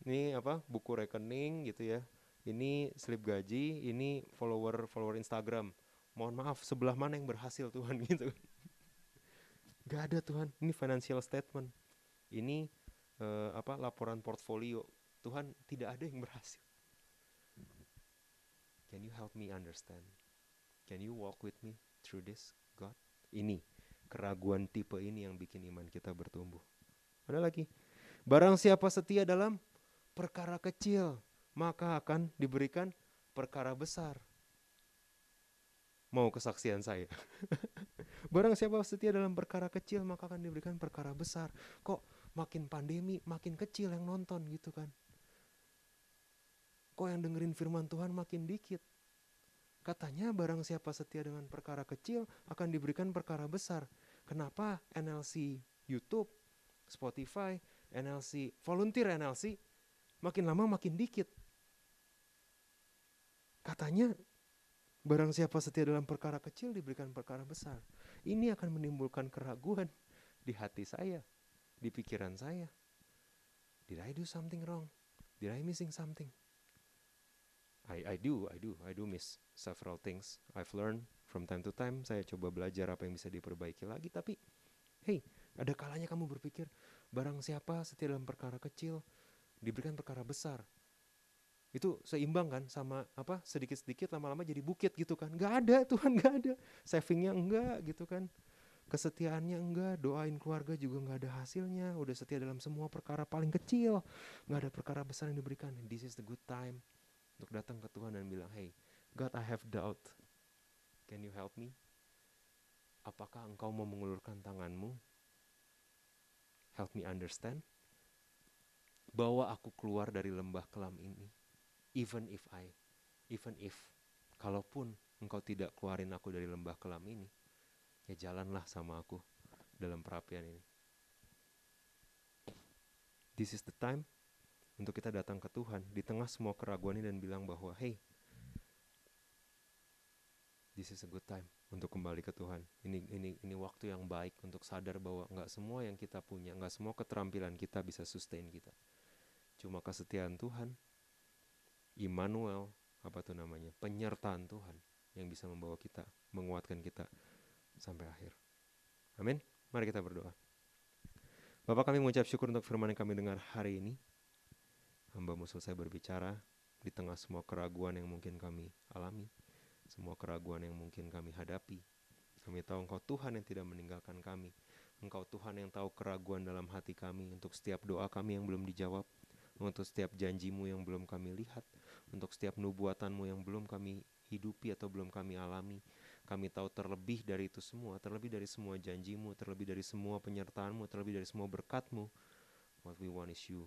[SPEAKER 1] ini apa? Buku rekening gitu ya. Ini slip gaji, ini follower follower Instagram. Mohon maaf, sebelah mana yang berhasil Tuhan gitu. Gak ada Tuhan. Ini financial statement. Ini uh, apa? Laporan portfolio Tuhan tidak ada yang berhasil. Can you help me understand? Can you walk with me through this, God? Ini keraguan tipe ini yang bikin iman kita bertumbuh. Ada lagi. Barang siapa setia dalam perkara kecil, maka akan diberikan perkara besar. Mau kesaksian saya. Barang siapa setia dalam perkara kecil, maka akan diberikan perkara besar. Kok makin pandemi, makin kecil yang nonton gitu kan. Kok yang dengerin firman Tuhan makin dikit? Katanya barang siapa setia dengan perkara kecil akan diberikan perkara besar. Kenapa NLC YouTube, Spotify, NLC, volunteer NLC makin lama makin dikit? Katanya barang siapa setia dalam perkara kecil diberikan perkara besar. Ini akan menimbulkan keraguan di hati saya, di pikiran saya. Did I do something wrong? Did I missing something? I I do I do I do miss several things I've learned. From time to time saya coba belajar apa yang bisa diperbaiki lagi. Tapi hey ada kalanya kamu berpikir barang siapa setia dalam perkara kecil diberikan perkara besar. Itu seimbang kan sama apa sedikit-sedikit lama-lama jadi bukit gitu kan. Nggak ada Tuhan nggak ada. Savingnya enggak gitu kan. Kesetiaannya enggak doain keluarga juga nggak ada hasilnya. Udah setia dalam semua perkara paling kecil. Nggak ada perkara besar yang diberikan. This is the good time untuk datang ke Tuhan dan bilang, "Hey, God, I have doubt. Can you help me?" Apakah engkau mau mengulurkan tanganmu? Help me understand. Bawa aku keluar dari lembah kelam ini. Even if I, even if, kalaupun engkau tidak keluarin aku dari lembah kelam ini, ya jalanlah sama aku dalam perapian ini. This is the time untuk kita datang ke Tuhan di tengah semua keraguan ini dan bilang bahwa hey this is a good time untuk kembali ke Tuhan. Ini ini ini waktu yang baik untuk sadar bahwa nggak semua yang kita punya nggak semua keterampilan kita bisa sustain kita. Cuma kesetiaan Tuhan Immanuel apa tuh namanya penyertaan Tuhan yang bisa membawa kita menguatkan kita sampai akhir. Amin. Mari kita berdoa. Bapak kami mengucap syukur untuk firman yang kami dengar hari ini hambamu selesai berbicara di tengah semua keraguan yang mungkin kami alami, semua keraguan yang mungkin kami hadapi. Kami tahu Engkau Tuhan yang tidak meninggalkan kami. Engkau Tuhan yang tahu keraguan dalam hati kami untuk setiap doa kami yang belum dijawab, untuk setiap janjimu yang belum kami lihat, untuk setiap nubuatanmu yang belum kami hidupi atau belum kami alami. Kami tahu terlebih dari itu semua, terlebih dari semua janjimu, terlebih dari semua penyertaanmu, terlebih dari semua berkatmu. What we want is you.